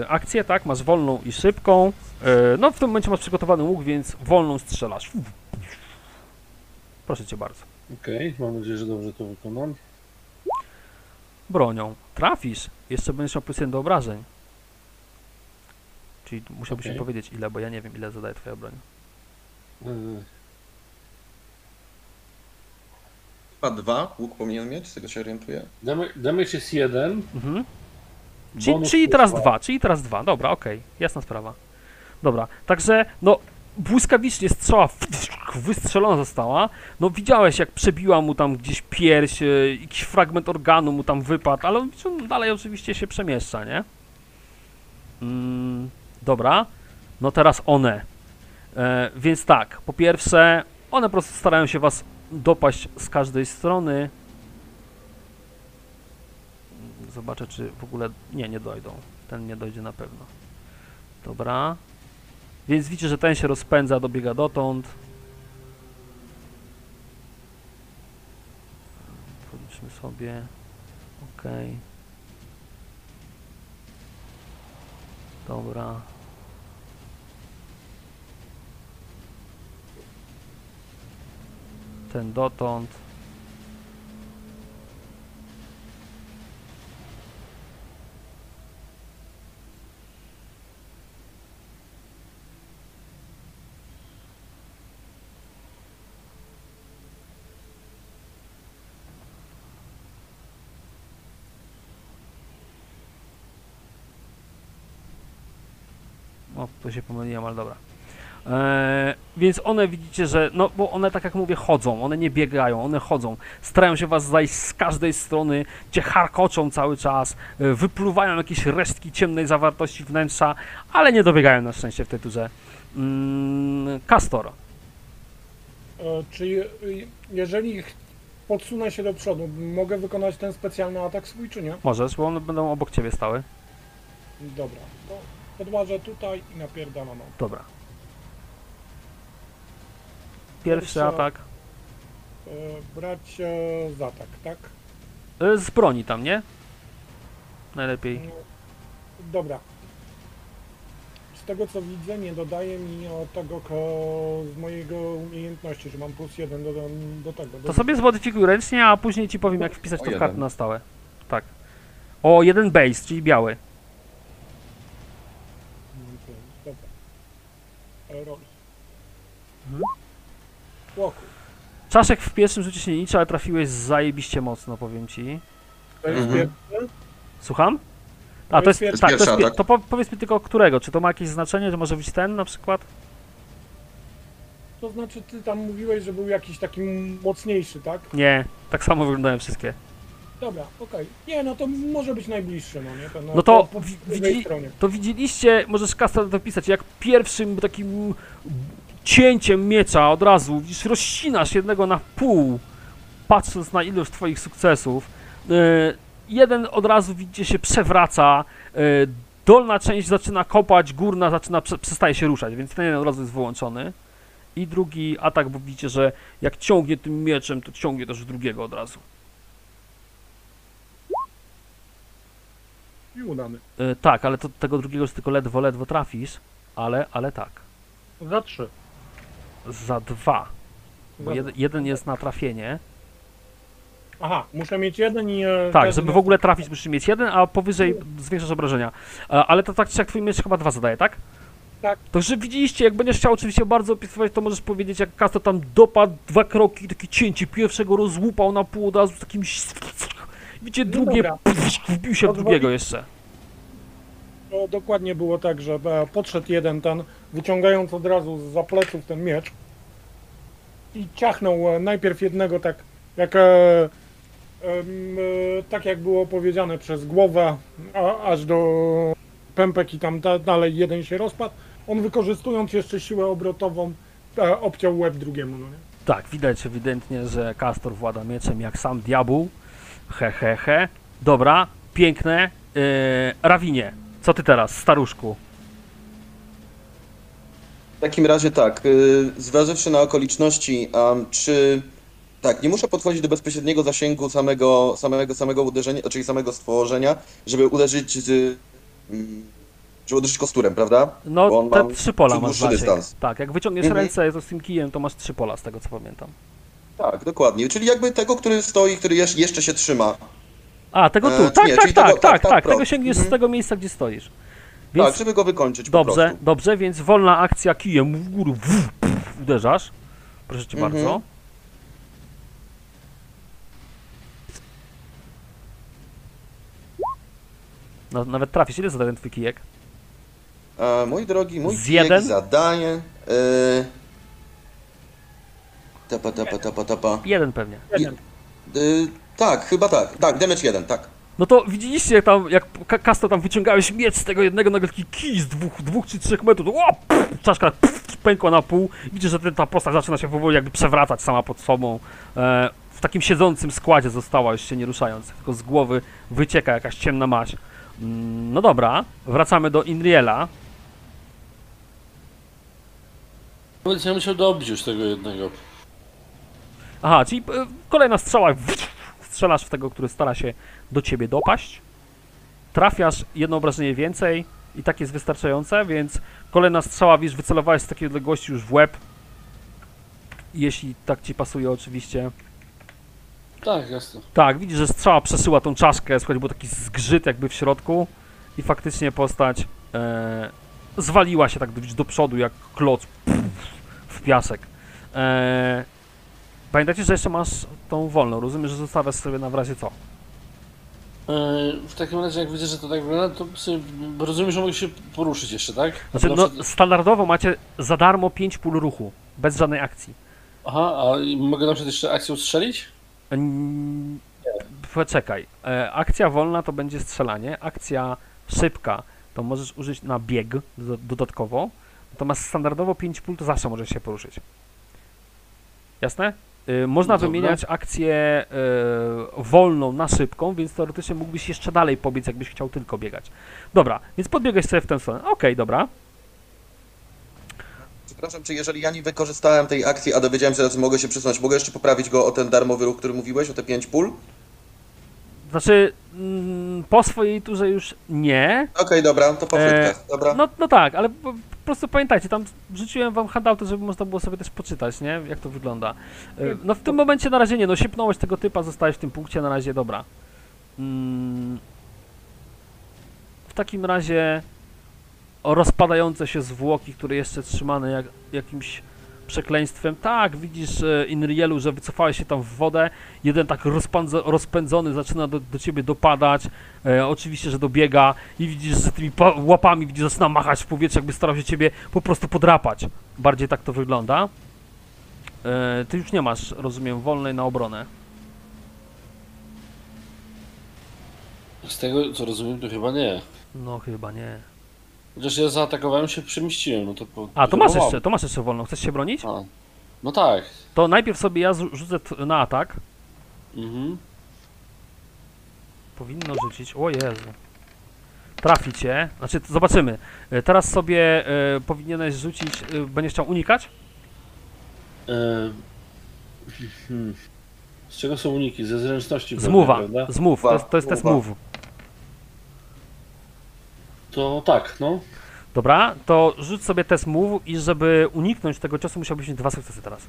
e, akcje, tak? Masz wolną i szybką. No w tym momencie masz przygotowany łuk, więc wolną strzelasz. Proszę cię bardzo. Okej, mam nadzieję, że dobrze to wykonam. Bronią. Trafisz. Jeszcze będziesz miał plus do obrażeń. Czyli musiałbyś mi Okej. powiedzieć ile, bo ja nie wiem ile zadaje twoja broń. Chyba dwa łuk powinien mieć, z tego się orientuję. Damage, damage jest jeden. Mhm. Czyli, bonus czyli plus teraz dwa. dwa, czyli teraz dwa. Dobra, okej, jasna sprawa. Dobra, także no błyskawicznie strzała wystrzelona została. No widziałeś jak przebiła mu tam gdzieś pierś, e, jakiś fragment organu mu tam wypadł, ale on on dalej oczywiście się przemieszcza, nie? Mm, dobra, no teraz one. E, więc tak, po pierwsze, one po prostu starają się was dopaść z każdej strony. Zobaczę, czy w ogóle. Nie, nie dojdą. Ten nie dojdzie na pewno. Dobra. Więc widzicie, że ten się rozpędza, dobiega dotąd. Policzmy sobie. Ok. Dobra. Ten dotąd. O, tu się pomyliłem, ale dobra. Eee, więc one widzicie, że, no bo one tak jak mówię chodzą, one nie biegają, one chodzą, starają się was zajść z każdej strony, cię harkoczą cały czas, e, wypluwają jakieś resztki ciemnej zawartości wnętrza, ale nie dobiegają na szczęście w tej turze. Mm, Castor, E, Czy je- jeżeli podsunę się do przodu, mogę wykonać ten specjalny atak swój, czy nie? możesz, bo one będą obok ciebie stały. Dobra, to podłażę tutaj i napierdalam. Dobra. Pierwszy Pierwsza- atak. E, Brać e, za atak, tak? E, Z broni tam, nie? Najlepiej. No, Dobra. Z tego co widzę, nie dodaje mi o tego ko- z mojego umiejętności, że mam plus jeden do, do tego. Do To sobie zmodyfikuj ręcznie, a później ci powiem jak wpisać O to w jeden. kartę na stałe. Tak. O, jeden base, czyli biały. Dobra. E, Roll. Mhm. Łoku. Czaszek w pierwszym rzucie się nie liczy, ale trafiłeś zajebiście mocno, powiem ci. To jest Mhm. pierwszy. Słucham? A, To to jest, jest tak, to pierwszy jest, pie- atak. to po, powiedz mi tylko którego, czy to ma jakieś znaczenie, że może być ten na przykład? To znaczy ty tam mówiłeś, że był jakiś taki mocniejszy, tak? Nie, tak samo wyglądają wszystkie. Dobra, okej. Nie, no to może być najbliższy, no nie? Ten, No to po, po wi- drugiej widzi- stronie. To widzieliście, możesz Kastel to pisać, jak pierwszym takim cięciem miecza od razu, widzisz, rozcinasz jednego na pół, patrząc na ilość twoich sukcesów. Yy, jeden od razu, widzicie, się przewraca, yy, dolna część zaczyna kopać, górna zaczyna, prze, przestaje się ruszać, więc ten jeden od razu jest wyłączony. I drugi atak, bo widzicie, że jak ciągnie tym mieczem, to ciągnie też drugiego od razu. I udany. Yy, tak, ale to tego drugiego już tylko ledwo, ledwo trafisz, ale, ale tak. Za trzy. Za dwa. Bo Za jeden, jest na trafienie. Aha, muszę mieć jeden i... e, Tak, żeby w ogóle trafić, musisz mieć jeden, a powyżej zwiększasz obrażenia. A, Ale to tak czy jak twój miecz chyba dwa zadaje, tak? Tak. Także widzieliście, jak będziesz chciał oczywiście bardzo opisywać, to możesz powiedzieć, jak Kasto tam dopadł dwa kroki, takie cięcie, pierwszego rozłupał na pół od razu z takim... Widzicie, No drugie dobra. wbił się w drugiego jeszcze. To dokładnie było tak, że e, podszedł jeden ten, wyciągając od razu z pleców ten miecz i ciachnął e, najpierw jednego tak jak, e, tak jak było powiedziane przez głowę a, aż do pępek i tam da, dalej jeden się rozpadł. On wykorzystując jeszcze siłę obrotową obciął łeb drugiemu. No nie? Tak, widać ewidentnie, że Kastor włada mieczem jak sam diabeł. He, he, he. Dobra, piękne. Yy, Rawinie, co ty teraz, staruszku? W takim razie tak, y, zważywszy na okoliczności, am, czy Tak, nie muszę podchodzić do bezpośredniego zasięgu samego, samego, samego uderzenia, czyli samego stworzenia, żeby uderzyć z, mm, żeby uderzyć kosturem, prawda? No, on te ma trzy pola masz dystans. Tak, jak wyciągniesz Mhm. ręce z tym kijem, to masz trzy pola, z tego co pamiętam. Tak, dokładnie. Czyli jakby tego, który stoi, który jeszcze się trzyma. A, tego tu, E, tak, nie, tak, tak, tego- tak, tak, tak, tak, tego sięgniesz z Mhm. tego miejsca, gdzie stoisz. Więc Tak, żeby go wykończyć dobrze, dobrze, więc wolna akcja kijem w górę, w, uderzasz. Proszę cię Mhm. bardzo. No, nawet trafisz, ile zadaje twój kijek? E, mój drogi, mój Z kijek jeden? zadaje... E, tapa, tapa, tapa, tapa. Jeden pewnie. Jeden. E, tak, chyba tak. Tak, damage 1, tak. No to widzieliście jak tam, jak Ka- Kasto tam wyciągałeś miecz z tego jednego, nagle taki kij z dwóch, dwóch czy trzech metrów, to o, pff, czaszka pff, pękła na pół. Widzisz, że ten- ta postać zaczyna się powoli jakby przewracać sama pod sobą. E, w takim siedzącym składzie została, już się nie ruszając, tylko z głowy wycieka jakaś ciemna maść. Mm, No dobra, wracamy do Inriela. Ja musiał dobić już tego jednego. Aha, czyli e, kolejna strzała, strzelasz w tego, który stara się do ciebie dopaść. Trafiasz jedno obrażenie więcej i tak jest wystarczające, więc kolejna strzała, wiesz, wycelowałeś z takiej odległości już w łeb. Jeśli tak ci pasuje oczywiście. Tak, jasne. Tak, widzisz, że strzała przeszyła tą czaszkę, słuchaj, był taki zgrzyt jakby w środku i faktycznie postać e, zwaliła się tak do, do przodu jak kloc pff, w piasek. E, pamiętajcie, że jeszcze masz tą wolną, rozumiem, że zostawiasz sobie na razie co? E, w takim razie, jak widzę, że to tak wygląda, to rozumiem, że mogę się poruszyć jeszcze, tak? Znaczy, Na no, standardowo macie za darmo 5 pól ruchu, bez żadnej akcji. Aha, a mogę na przykład jeszcze akcją strzelić? Mm, Poczekaj. E, akcja wolna to będzie strzelanie. Akcja szybka to możesz użyć na bieg do, dodatkowo. Natomiast standardowo 5 pól to zawsze możesz się poruszyć. Jasne? Y, można Dobra. wymieniać akcję y, wolną na szybką, więc teoretycznie mógłbyś jeszcze dalej pobiec, jakbyś chciał tylko biegać. Dobra, więc podbiegłeś sobie w tę stronę. Okej, dobra. Przepraszam, czy jeżeli ja nie wykorzystałem tej akcji, a dowiedziałem się, że mogę się przesunąć, mogę jeszcze poprawić go o ten darmowy ruch, który mówiłeś, o te 5 pól? Znaczy, mm, po swojej turze już nie, Okej, dobra, to po E, frytkach, dobra. No, no tak, ale po, po prostu pamiętajcie, tam wrzuciłem wam handouty, żeby można było sobie też poczytać, nie? Jak to wygląda. E, No w tym momencie na razie nie, no siepnąłeś tego typa, zostałeś w tym punkcie, na razie dobra. Mm, w takim razie o rozpadające się zwłoki, które jeszcze trzymane jak, jakimś przekleństwem. Tak, widzisz e, Inrielu, że wycofałeś się tam w wodę. Jeden tak rozpędzo, rozpędzony zaczyna do, do ciebie dopadać. E, oczywiście, że dobiega i widzisz, że tymi pa- łapami widzisz, zaczyna machać w powietrzu, jakby starał się ciebie po prostu podrapać. Bardziej tak to wygląda. E, ty już nie masz, rozumiem, wolnej na obronę. Z tego, co rozumiem, to chyba nie. No chyba nie. Chociaż ja zaatakowałem się, przemieściłem, no to... Po, A, to masz jeszcze, to masz jeszcze wolną. Chcesz się bronić? A, no tak. To najpierw sobie ja rzucę na atak. Mhm. Powinno rzucić. O Jezu. Trafi cię. Znaczy, zobaczymy. E, Teraz sobie e, powinieneś rzucić. E, będziesz chciał unikać? Hmm. Z czego są uniki? Ze zręczności Zmuwa. prawda? Zmów. To jest, to jest test move. To tak, no. Dobra, to rzuć sobie test move i żeby uniknąć tego ciosu musiałbyś mieć dwa sukcesy teraz.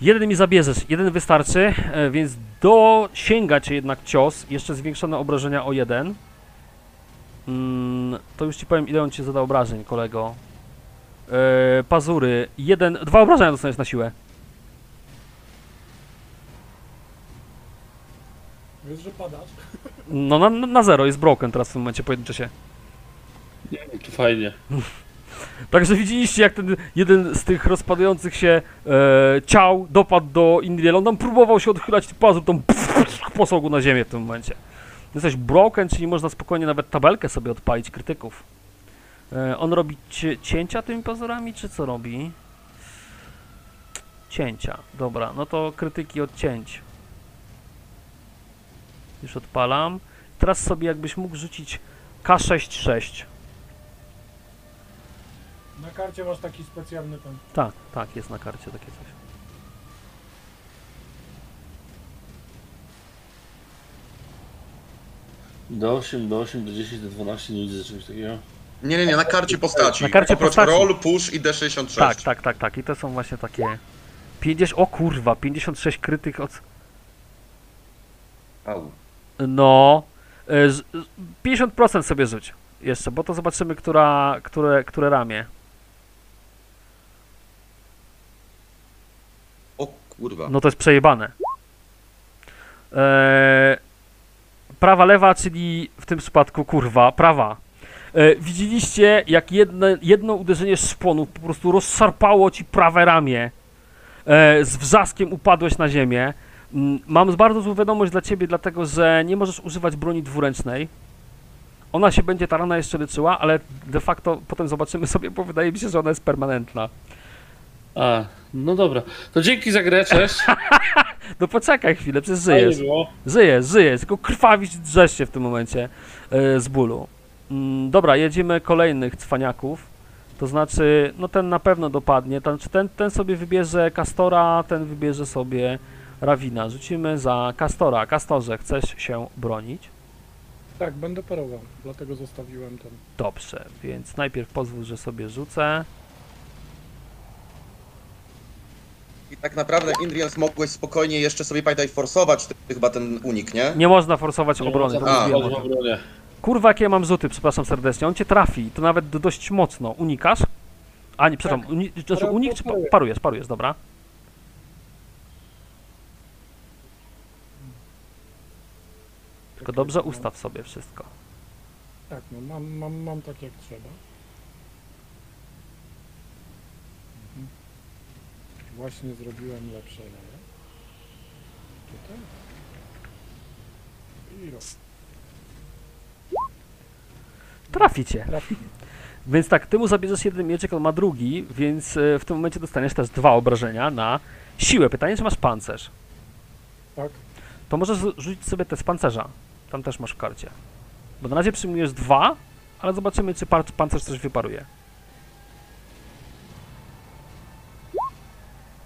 Jeden mi zabierzesz, jeden wystarczy, e, więc dosięga cię jednak cios, jeszcze zwiększone obrażenia o jeden. Mm, to już ci powiem ile on ci zada obrażeń, kolego. E, pazury, jeden, dwa obrażenia dostaniesz na siłę. Wiesz, że padasz? No na, na zero, jest broken teraz w tym momencie, pojedynczy się. To fajnie. *laughs* Także widzieliście, jak ten jeden z tych rozpadających się e, ciał dopadł do Indriela. On tam próbował się odchylać, pazur tam posłał go na ziemię w tym momencie. Jesteś broken, czyli można spokojnie nawet tabelkę sobie odpalić krytyków. E, on robi cięcia tymi pazurami, czy co robi? Cięcia, dobra, no to krytyki od cięć. Już odpalam. Teraz sobie jakbyś mógł rzucić K66. Na karcie masz taki specjalny ten. Tak, tak, jest na karcie takie coś. Do 8, do 8, do 10, do 12 nie widzę czegoś takiego. Nie, nie, nie, na karcie postaci. Na karcie Oprócz postaci. roll, push i D66. Tak, tak, tak, tak. I to są właśnie takie. 50. O kurwa, 56 krytych od. Au. No. y, z- z- 50% sobie rzuć jeszcze, bo to zobaczymy, która, które, które ramię. O kurwa. No to jest przejebane. Eee, prawa, lewa, czyli w tym przypadku kurwa, prawa. E, widzieliście, jak jedne, jedno uderzenie szponu po prostu rozszarpało ci prawe ramię. E, z wrzaskiem upadłeś na ziemię. Mm, Mam bardzo złą wiadomość dla ciebie, dlatego że nie możesz używać broni dwuręcznej. Ona się będzie ta rana jeszcze leczyła, ale de facto potem zobaczymy sobie, bo wydaje mi się, że ona jest permanentna. A, no dobra. To dzięki za grę, cześć. *laughs* No poczekaj chwilę, przecież żyjesz. Żyjesz, żyjesz, tylko krwawić drzesz się w tym momencie e, z bólu. Mm, dobra, jedziemy kolejnych cwaniaków. To znaczy, no ten na pewno dopadnie. Znaczy ten, ten sobie wybierze Kastora, ten wybierze sobie Rawina. Rzucimy za Kastora. Kastorze, chcesz się bronić? Tak, będę parował, dlatego zostawiłem ten. Dobrze, więc najpierw pozwól, że sobie rzucę. I tak naprawdę, Indrians, mogłeś spokojnie jeszcze sobie pamiętaj forsować ty, chyba ten unik, nie? Nie można forsować Nie obrony, to można mówiłem obronie. Kurwa, jakie ja mam rzuty, przepraszam serdecznie. On cię trafi, to nawet dość mocno. Unikasz? A nie, przepraszam, uni znaczy unik czy pa parujesz, parujesz, dobra. Tylko dobrze ustaw sobie wszystko. Tak, no mam, mam, mam tak jak trzeba. Mhm. Właśnie zrobiłem lepsze leje. Tutaj. I rok. Traficie. Trafi. Więc tak, ty mu zabierzesz jeden mieczek, on ma drugi, więc e, w tym momencie dostaniesz też dwa obrażenia na siłę. Pytanie, czy masz pancerz? Tak. To możesz rzucić sobie te z pancerza. Tam też masz w karcie. Bo na razie przyjmujesz dwa, ale zobaczymy, czy par- pancerz coś wyparuje.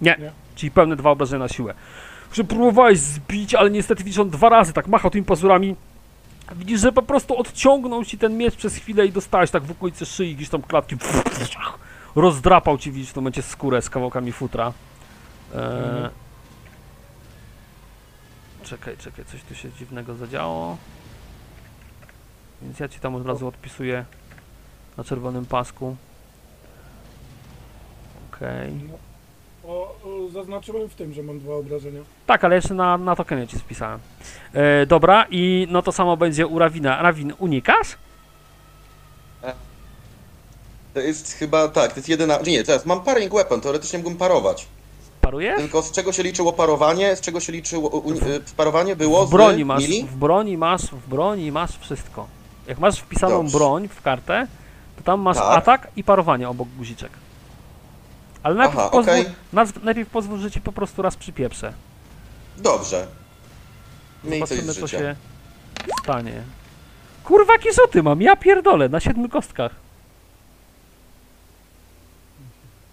Nie. Nie. Czyli pełne dwa obrażenia na siłę. Że próbowałeś zbić, ale niestety widzisz, on dwa razy tak machał tymi pazurami. Widzisz, że po prostu odciągnął ci ten miecz przez chwilę i dostałeś tak w okolicy szyi, gdzieś tam klatki. Rozdrapał ci, widzisz, w tym momencie skórę z kawałkami futra. Eee. Czekaj, czekaj, coś tu się dziwnego zadziało. Więc ja ci tam od razu odpisuję na czerwonym pasku. Okej. No. O, o, zaznaczyłem w tym, że mam dwa obrażenia. Tak, ale jeszcze na, na tokenie ci spisałem. E, dobra, i no to samo będzie u Rawina. Rawin, unikasz? To jest chyba, tak, to jest jedyna... Nie, teraz mam paring weapon, teoretycznie mógłbym parować. Parujesz? Tylko z czego się liczyło parowanie, z czego się liczyło... uni- y, parowanie było W broni z masz, mili? w broni masz, w broni masz wszystko. Jak masz wpisaną Dobrze. broń w kartę, to tam masz Tak. atak i parowanie obok guziczek. Ale najpierw, Aha, pozwól, nazw- najpierw pozwól, że ci po prostu raz przypieprzę. Dobrze. Miej coś Zobaczymy, co życia. się stanie. Kurwa, jakie rzuty mam, ja pierdolę, na siedmiu kostkach.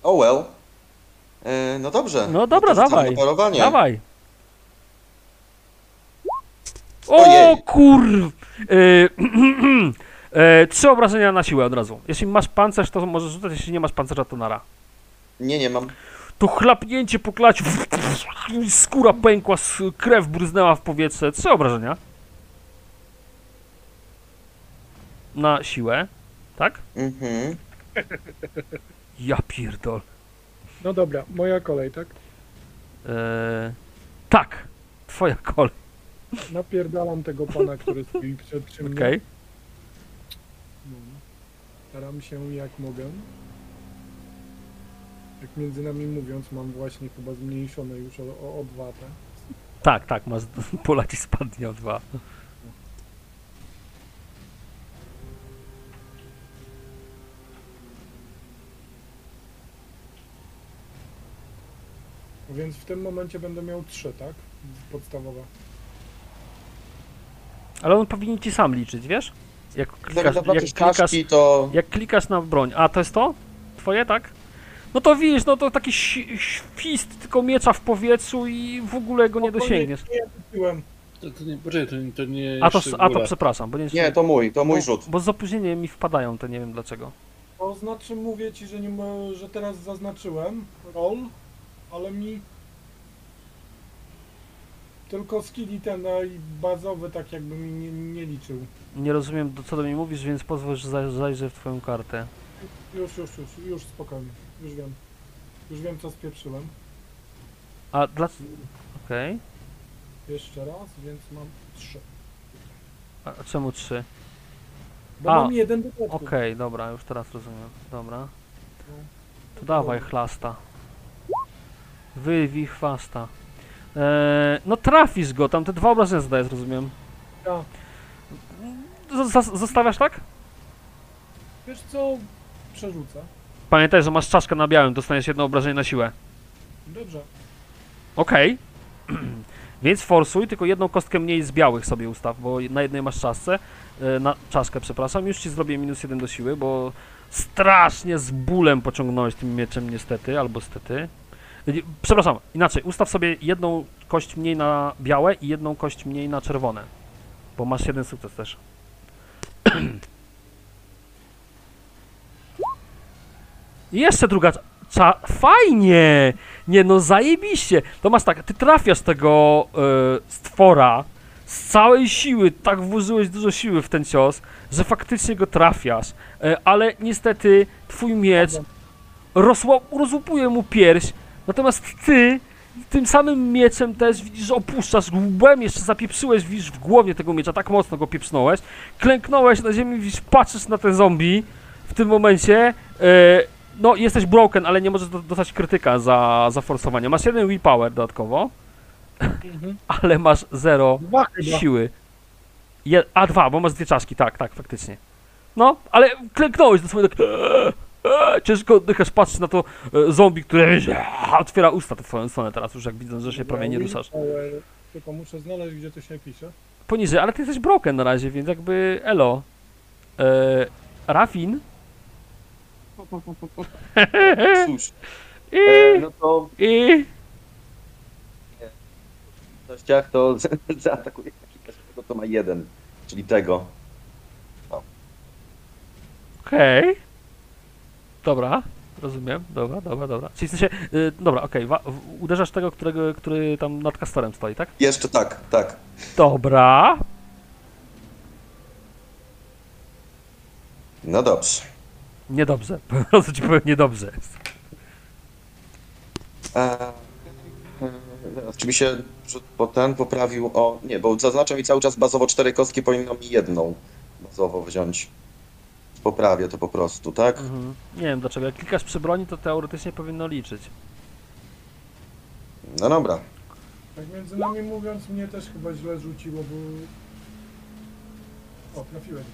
Oh well. E, no dobrze. No dobra, to dawaj. Parowanie. Dawaj. O Ojej. kur... Y, *clears throat* e, trzy obrażenia na siłę od razu. Jeśli masz pancerz, to możesz rzucać, jeśli nie masz pancerza, to nara. Nie, nie mam. To chlapnięcie po klaciu, *clears throat* skóra pękła, krew bryznęła w powietrze. Trzy obrażenia. Na siłę, tak? Mhm. Ja pierdol. No dobra, moja kolej, tak? Eee, tak, twoja kolej, Napierdalam tego pana, który stoi przed mnie. okej. No. Staram się jak mogę. Jak między nami mówiąc, mam właśnie chyba zmniejszone już o, o, o dwa te. Tak, tak, masz, pola ci spadnie o dwa. Więc w tym momencie będę miał trzy, tak? Podstawowe. Ale on powinien ci sam liczyć, wiesz? Jak Tak klikasz, jak klikasz, czaszki to... jak klikasz na broń. A, to jest to? twoje, tak? No to widzisz, no to taki świst tylko miecza w powietrzu i w ogóle go nie dosięgniesz. Nie, kupiłem. To, to nie, poczekaj, to, nie- to nie A to, a to przepraszam, bo nie, Nie, to mój, to mój bo, rzut. Bo z opóźnieniem mi wpadają te, nie wiem dlaczego. To znaczy mówię ci, że, nie że teraz zaznaczyłem roll, ale mi tylko skilli ten i bazowy tak jakby mi nie, nie liczył. Nie rozumiem, do- co do mnie mówisz, więc pozwól, że zaj- zajrzę w twoją kartę. Już, już, już, już spokojnie, już wiem. Już wiem co spieprzyłem. A dla... Okej. Jeszcze raz, więc mam trzy. A czemu trzy? Bo A, mam jeden do. Okej, dobra, już teraz rozumiem. Dobra. No. To dawaj chlasta. Wywij chwasta. Eee, no trafisz go, tam te dwa obrażenia zadajesz, rozumiem. Ja. Z- zas- zostawiasz tak? Wiesz co? Przerzucę. Pamiętaj, że masz czaszkę na białym, dostaniesz jedno obrażenie na siłę. Dobrze. Okej. *clears throat* Więc forsuj, tylko jedną kostkę mniej z białych sobie ustaw, bo na jednej masz czaszce, e, na czaszkę, przepraszam. Już ci zrobię minus jeden do siły, bo strasznie z bólem pociągnąłeś tym mieczem niestety, albo stety. Nie, Przepraszam, inaczej, ustaw sobie jedną kość mniej na białe i jedną kość mniej na czerwone, bo masz jeden sukces też. I jeszcze druga cza-. Fajnie! Nie no, zajebiście! To masz tak, ty trafiasz tego e, stwora z całej siły, tak włożyłeś dużo siły w ten cios, że faktycznie go trafiasz, e, ale niestety twój miecz rozłupuje mu pierś, natomiast ty tym samym mieczem też widzisz, opuszczasz łbem, jeszcze zapieprzyłeś, widzisz, w głowie tego miecza, tak mocno go pieprznąłeś, klęknąłeś na ziemi, widzisz, patrzysz na ten zombie w tym momencie, e, no jesteś broken, ale nie możesz do- dostać krytyka za, za forsowanie. Masz jeden willpower dodatkowo, Mhm. *laughs* ale masz zero Dwa siły. Je, a dwa, bo masz dwie czaszki, tak, tak, faktycznie. No, ale klęknąłeś do swojego tak. Eee, eee, Ciężko oddychasz, patrzysz na to e, zombie, które eee, *laughs* otwiera usta w twoją stronę teraz już, jak widzę, że się prawie nie ruszasz. Ale Tylko muszę znaleźć, gdzie to się pisze. Poniżej, ale ty jesteś broken na razie, więc jakby elo. E, Rafin. Cóż, I, e, no to i, w nościach to *laughs* zaatakuje każdego, to ma jeden, czyli tego. Okej. Dobra, rozumiem. Dobra, dobra, dobra. Czyli w sensie, y, dobra, okej, w- uderzasz tego, którego, który tam nad kastorem stoi, tak? Jeszcze tak, tak. Dobra. No dobrze. Niedobrze. *laughs* Po prostu ci powiem niedobrze. E, czy mi się ten poprawił o... Nie, bo zaznacza mi cały czas bazowo cztery kostki, powinno mi jedną bazowo wziąć. Poprawię to po prostu, tak? Mhm. Nie wiem dlaczego. Jak klikasz przy broni, to teoretycznie powinno liczyć. No dobra. Tak między nami mówiąc, mnie też chyba źle rzuciło, bo... O, trafiłem.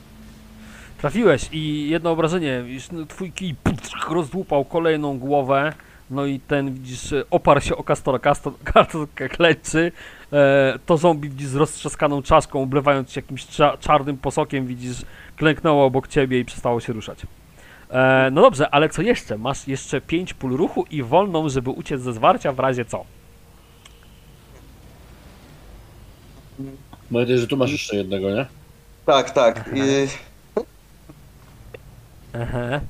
Trafiłeś i jedno obrażenie, no, twój kij pff, rozdłupał kolejną głowę, no i ten, widzisz, e, oparł się o Kastora, Kastor, Kastor *laughs* klęczy, e, to zombie, widzisz, z roztrzaskaną czaszką, oblewając się jakimś cza, czarnym posokiem, widzisz, klęknęło obok ciebie i przestało się ruszać. E, no dobrze, ale co jeszcze? Masz jeszcze 5 pól ruchu i wolną, żeby uciec ze zwarcia w razie co? Nadzieję, że tu masz jeszcze jednego, nie? Tak, tak. I, Ehe.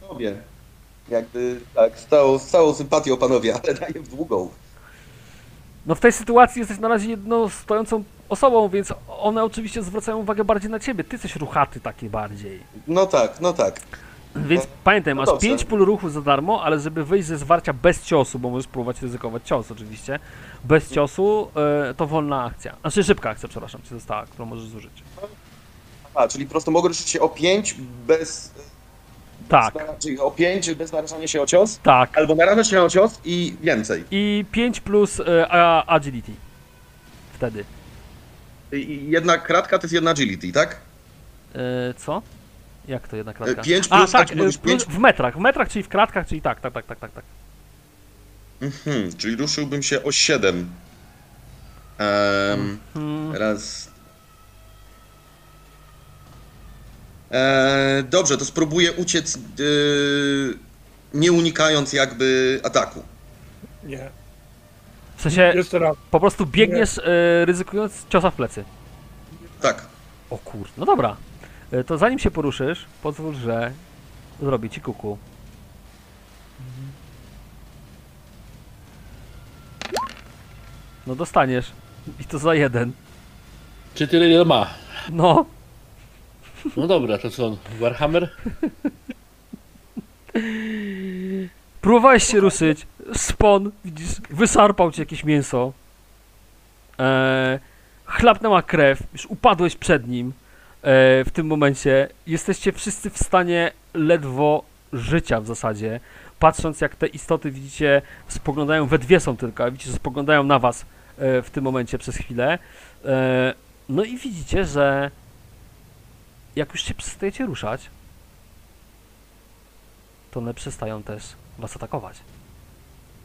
Panowie, jakby tak, z całą, z całą sympatią panowie, ale daję w długą. No w tej sytuacji jesteś na razie jedną stojącą osobą, więc one oczywiście zwracają uwagę bardziej na ciebie. Ty jesteś ruchaty taki bardziej. No tak, no tak. Więc No, pamiętaj, no masz dobrze. 5 pól ruchu za darmo, ale żeby wyjść ze zwarcia bez ciosu, bo możesz próbować ryzykować cios oczywiście, bez ciosu e, to wolna akcja. Znaczy szybka akcja, przepraszam, ci została, którą możesz zużyć. A, czyli po prostu mogę ruszyć się o 5 bez... Tak, czyli o 5 bez narażania się o cios, tak. albo narażać się o cios i więcej. I 5 plus e, a- agility. Wtedy. I- jedna kratka to jest jedna agility, tak? E, co? Jak to jedna kratka? E, pięć A, plus, tak, tak, plus pięć? w metrach, w metrach, czyli w kratkach, czyli tak, tak, tak, tak, tak, tak. Mhm, czyli ruszyłbym się o 7. Um, Hmm. raz... E, dobrze, to spróbuję uciec, yy, nie unikając jakby ataku. Nie. W sensie Jeszcze raz. po prostu biegniesz, e, ryzykując ciosa w plecy. Tak. O kur... No dobra. To zanim się poruszysz, pozwól, że zrobię ci kuku. No dostaniesz. I to za jeden. Czy tyle ile ma? No. No dobra, to co? Warhammer? Próbowałeś się ruszyć. Spon, widzisz, wysarpał ci jakieś mięso. Eee, chlapnęła krew. Już upadłeś przed nim. Eee, w tym momencie jesteście wszyscy w stanie ledwo życia w zasadzie. Patrząc jak te istoty widzicie, spoglądają, we dwie są tylko, widzicie, że spoglądają na was e, w tym momencie przez chwilę. E, no i widzicie, że jak już się przestajecie ruszać, to one przestają też was atakować.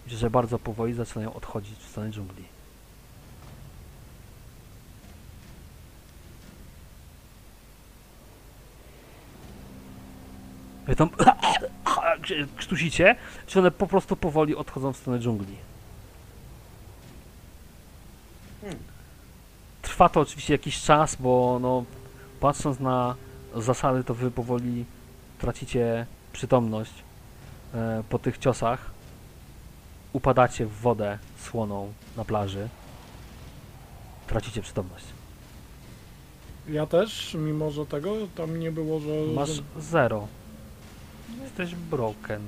Widzicie, że bardzo powoli zaczynają odchodzić w stronę dżungli. Wy tam *coughs* krztusicie, czy one po prostu powoli odchodzą w stronę dżungli. Trwa to oczywiście jakiś czas, bo no, patrząc na zasady, to wy powoli tracicie przytomność e, po tych ciosach. Upadacie w wodę słoną na plaży. Tracicie przytomność. Ja też, mimo że tego, tam nie było, że... Masz zero. Jesteś broken.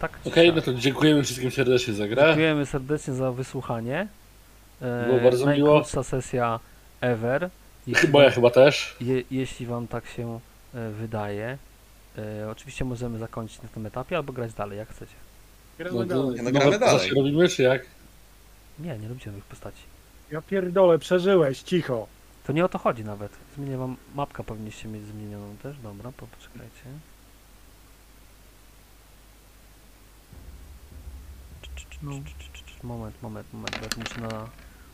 Tak? czy Okej, siak? no to dziękujemy wszystkim serdecznie za grę. Dziękujemy serdecznie za wysłuchanie. E, Było bardzo miło. najkrótsza sesja ever. Jeśli Chyba ja wam- chyba też. Je, jeśli wam tak się e, wydaje. E, oczywiście możemy zakończyć na tym etapie albo grać dalej, jak chcecie. No, to, Nie, no gramy nowe dalej. robimy, czy jak? Nie, nie lubicie nowych postaci. Ja pierdolę, przeżyłeś, cicho. To nie o to chodzi nawet. Zmienię wam mapkę, powinniście mieć zmienioną też. Dobra, po- poczekajcie. Cz, cz, cz, No. Moment, moment, moment. bo Ja muszę na,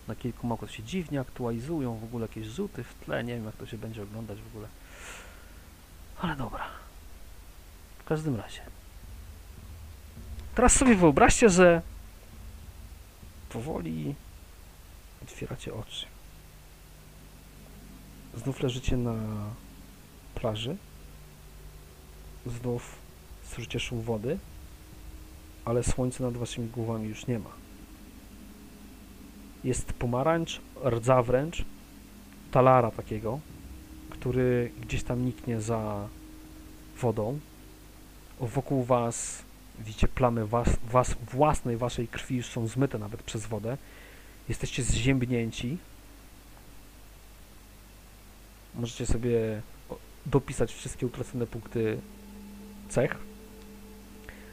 na kilku mapach się dziwnie aktualizują, w ogóle jakieś rzuty w tle, nie wiem jak to się będzie oglądać w ogóle. Ale dobra. W każdym razie. Teraz sobie wyobraźcie, że powoli otwieracie oczy. Znów leżycie na plaży. Znów słyszycie szum wody, ale słońca nad waszymi głowami już nie ma. Jest pomarańcz, rdza wręcz, talara takiego, który gdzieś tam niknie za wodą. Wokół was widzicie plamy was, was własnej waszej krwi już są zmyte nawet przez wodę. Jesteście zziębnięci. Możecie sobie dopisać wszystkie utracone punkty cech,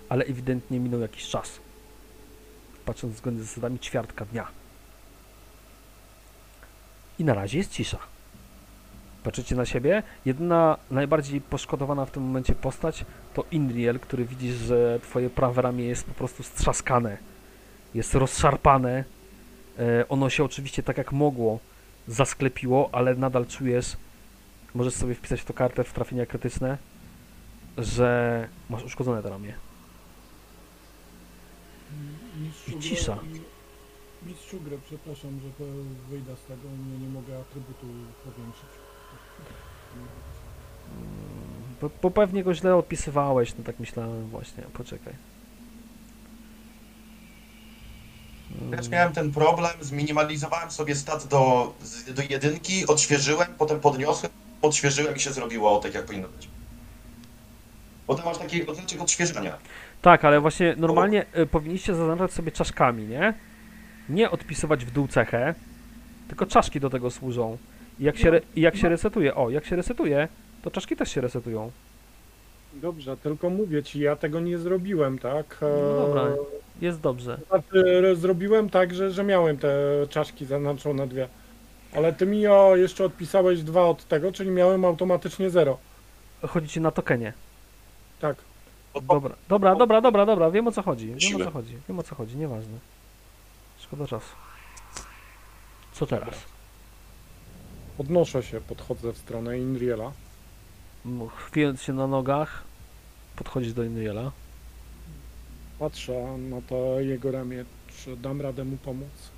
ale ewidentnie minął jakiś czas. Patrząc zgodnie z zasadami ćwiartka dnia. I na razie jest cisza. Patrzycie na siebie. Jedyna najbardziej poszkodowana w tym momencie postać to Indriel, który widzisz, że twoje prawe ramię jest po prostu strzaskane. Jest rozszarpane. E, ono się oczywiście tak jak mogło zasklepiło, ale nadal czujesz, możesz sobie wpisać w to kartę w trafienia krytyczne, że masz uszkodzone to ramię. I cisza. Mistrzu gry, przepraszam, że to wyjdę z tego, nie, nie mogę atrybutu powiększyć. Bo, bo pewnie go źle odpisywałeś, no tak myślałem właśnie, poczekaj. Też miałem ten problem, zminimalizowałem sobie stat do, z- do jedynki, odświeżyłem, potem podniosłem, odświeżyłem i się zrobiło tak jak powinno być. Potem masz taki odznaczek odświeżania. Tak, ale właśnie normalnie y, powinniście zaznaczać sobie czaszkami, nie? Nie odpisywać w dół cechę, tylko czaszki do tego służą. I jak się, re, i jak się resetuje, o, jak się resetuje, to czaszki też się resetują. Dobrze, tylko mówię ci, ja tego nie zrobiłem, tak? No dobra. Jest dobrze. Znaczy, zrobiłem tak, że, że miałem te czaszki zaznaczone dwie. Ale ty mi o, jeszcze odpisałeś dwa od tego, czyli miałem automatycznie zero. Chodzi ci na tokenie. Tak. Dobra, dobra, dobra, dobra, dobra, wiem o co chodzi. Wiem o co chodzi. Wiem o co chodzi, nieważne. Szkoda czasu. Co teraz? Podnoszę się, podchodzę w stronę Inriela. Chwiejąc się na nogach, podchodzisz do Inriela. Patrzę na to jego ramię, czy dam radę mu pomóc.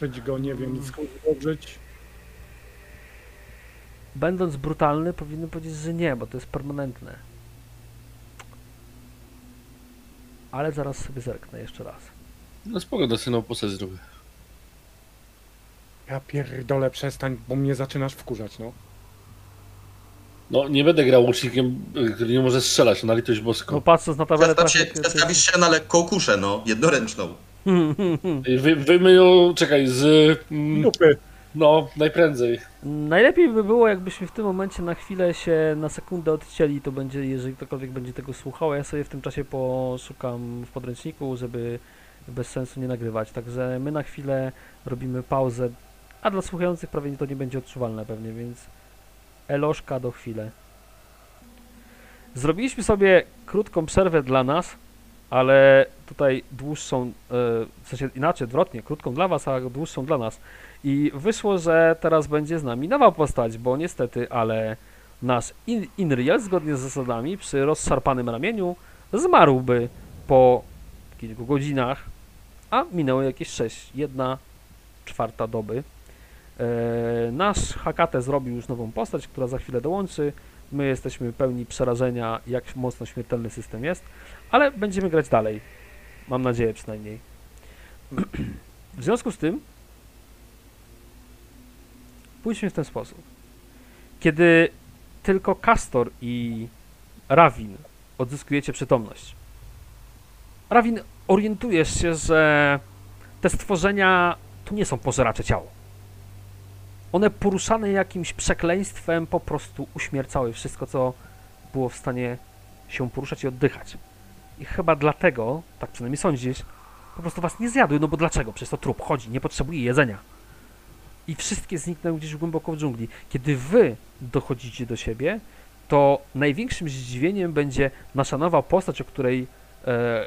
Czyć go, nie wiem, skąd złożyć. Będąc brutalny, powinien powiedzieć, że nie, bo to jest permanentne. Ale zaraz sobie zerknę jeszcze raz. No spoko, dosyną postać zrobię. Ja pierdolę, przestań, bo mnie zaczynasz wkurzać, no. No, nie będę grał łucznikiem, który nie może strzelać, na litość boską. No patrząc na tabelę Przestaw się, przestawisz się na lekką kuszę, no, jednoręczną. I *laughs* Wy, wyjmy ją, czekaj, z... mm, Dupy. No, najprędzej. Najlepiej by było, jakbyśmy w tym momencie na chwilę się na sekundę odcięli, to będzie, jeżeli ktokolwiek będzie tego słuchał, a ja sobie w tym czasie poszukam w podręczniku, żeby bez sensu nie nagrywać. Także my na chwilę robimy pauzę, a dla słuchających prawie to nie będzie odczuwalne pewnie, więc elożka do chwilę. Zrobiliśmy sobie krótką przerwę dla nas, ale tutaj dłuższą, e, w sensie inaczej, odwrotnie, krótką dla was, a dłuższą dla nas. I wyszło, że teraz będzie z nami nowa postać, bo niestety, ale nasz In zgodnie z zasadami przy rozszarpanym ramieniu zmarłby po kilku godzinach, a minęło jakieś 6, jedna czwarta doby. E, nasz Hakate zrobił już nową postać, która za chwilę dołączy. My jesteśmy pełni przerażenia, jak mocno śmiertelny system jest, ale będziemy grać dalej. Mam nadzieję przynajmniej. W związku z tym pójdźmy w ten sposób. Kiedy tylko Castor i Rawin odzyskujecie przytomność, Rawin, orientujesz się, że te stworzenia to nie są pożeracze ciał. One poruszane jakimś przekleństwem po prostu uśmiercały wszystko, co było w stanie się poruszać i oddychać. I chyba dlatego, tak przynajmniej sądzisz, po prostu was nie zjadły, no bo dlaczego? Przecież to trup chodzi, nie potrzebuje jedzenia i wszystkie zniknęły gdzieś głęboko w dżungli. Kiedy wy dochodzicie do siebie, to największym zdziwieniem będzie nasza nowa postać, o której e,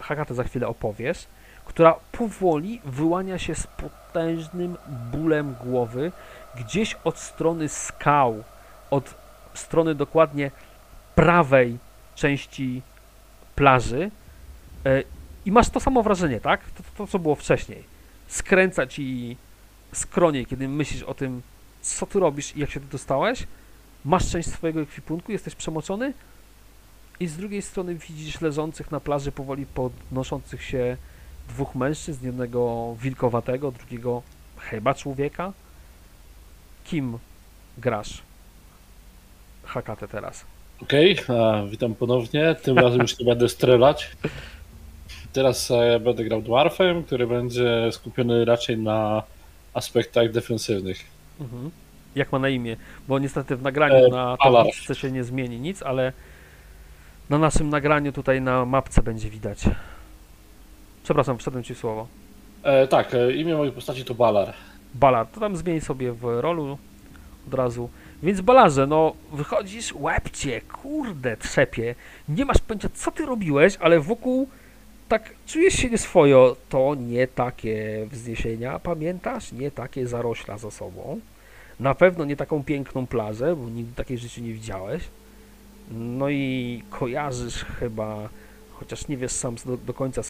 Hakata za chwilę opowiesz, która powoli wyłania się z potężnym bólem głowy gdzieś od strony skał, od strony dokładnie prawej części plaży e, i masz to samo wrażenie, tak? To, to, co było wcześniej. Skręca ci skronie, kiedy myślisz o tym, co ty robisz i jak się tu dostałeś, masz część swojego ekwipunku, jesteś przemoczony i z drugiej strony widzisz leżących na plaży powoli podnoszących się dwóch mężczyzn, jednego wilkowatego, drugiego chyba człowieka. Kim grasz? Hakatę teraz. Okej, a, witam ponownie. Tym razem już nie będę strzelać. Teraz e, będę grał dwarfem, który będzie skupiony raczej na aspektach defensywnych. Mhm. Jak ma na imię? Bo niestety w nagraniu E, na tabliczce się nie zmieni nic, ale na naszym nagraniu tutaj na mapce będzie widać. Przepraszam, wszedłem ci w słowo. E, tak, e, imię mojej postaci to Balar. Balar, to tam zmień sobie w rolu od razu. Więc Balarze, no wychodzisz, łebcie, kurde, trzepie. Nie masz pojęcia, co ty robiłeś, ale wokół tak czujesz się nieswojo. To nie takie wzniesienia, pamiętasz? Nie takie zarośla za sobą. Na pewno nie taką piękną plażę, bo nigdy takiej życiu nie widziałeś. No i kojarzysz chyba, chociaż nie wiesz sam do, do końca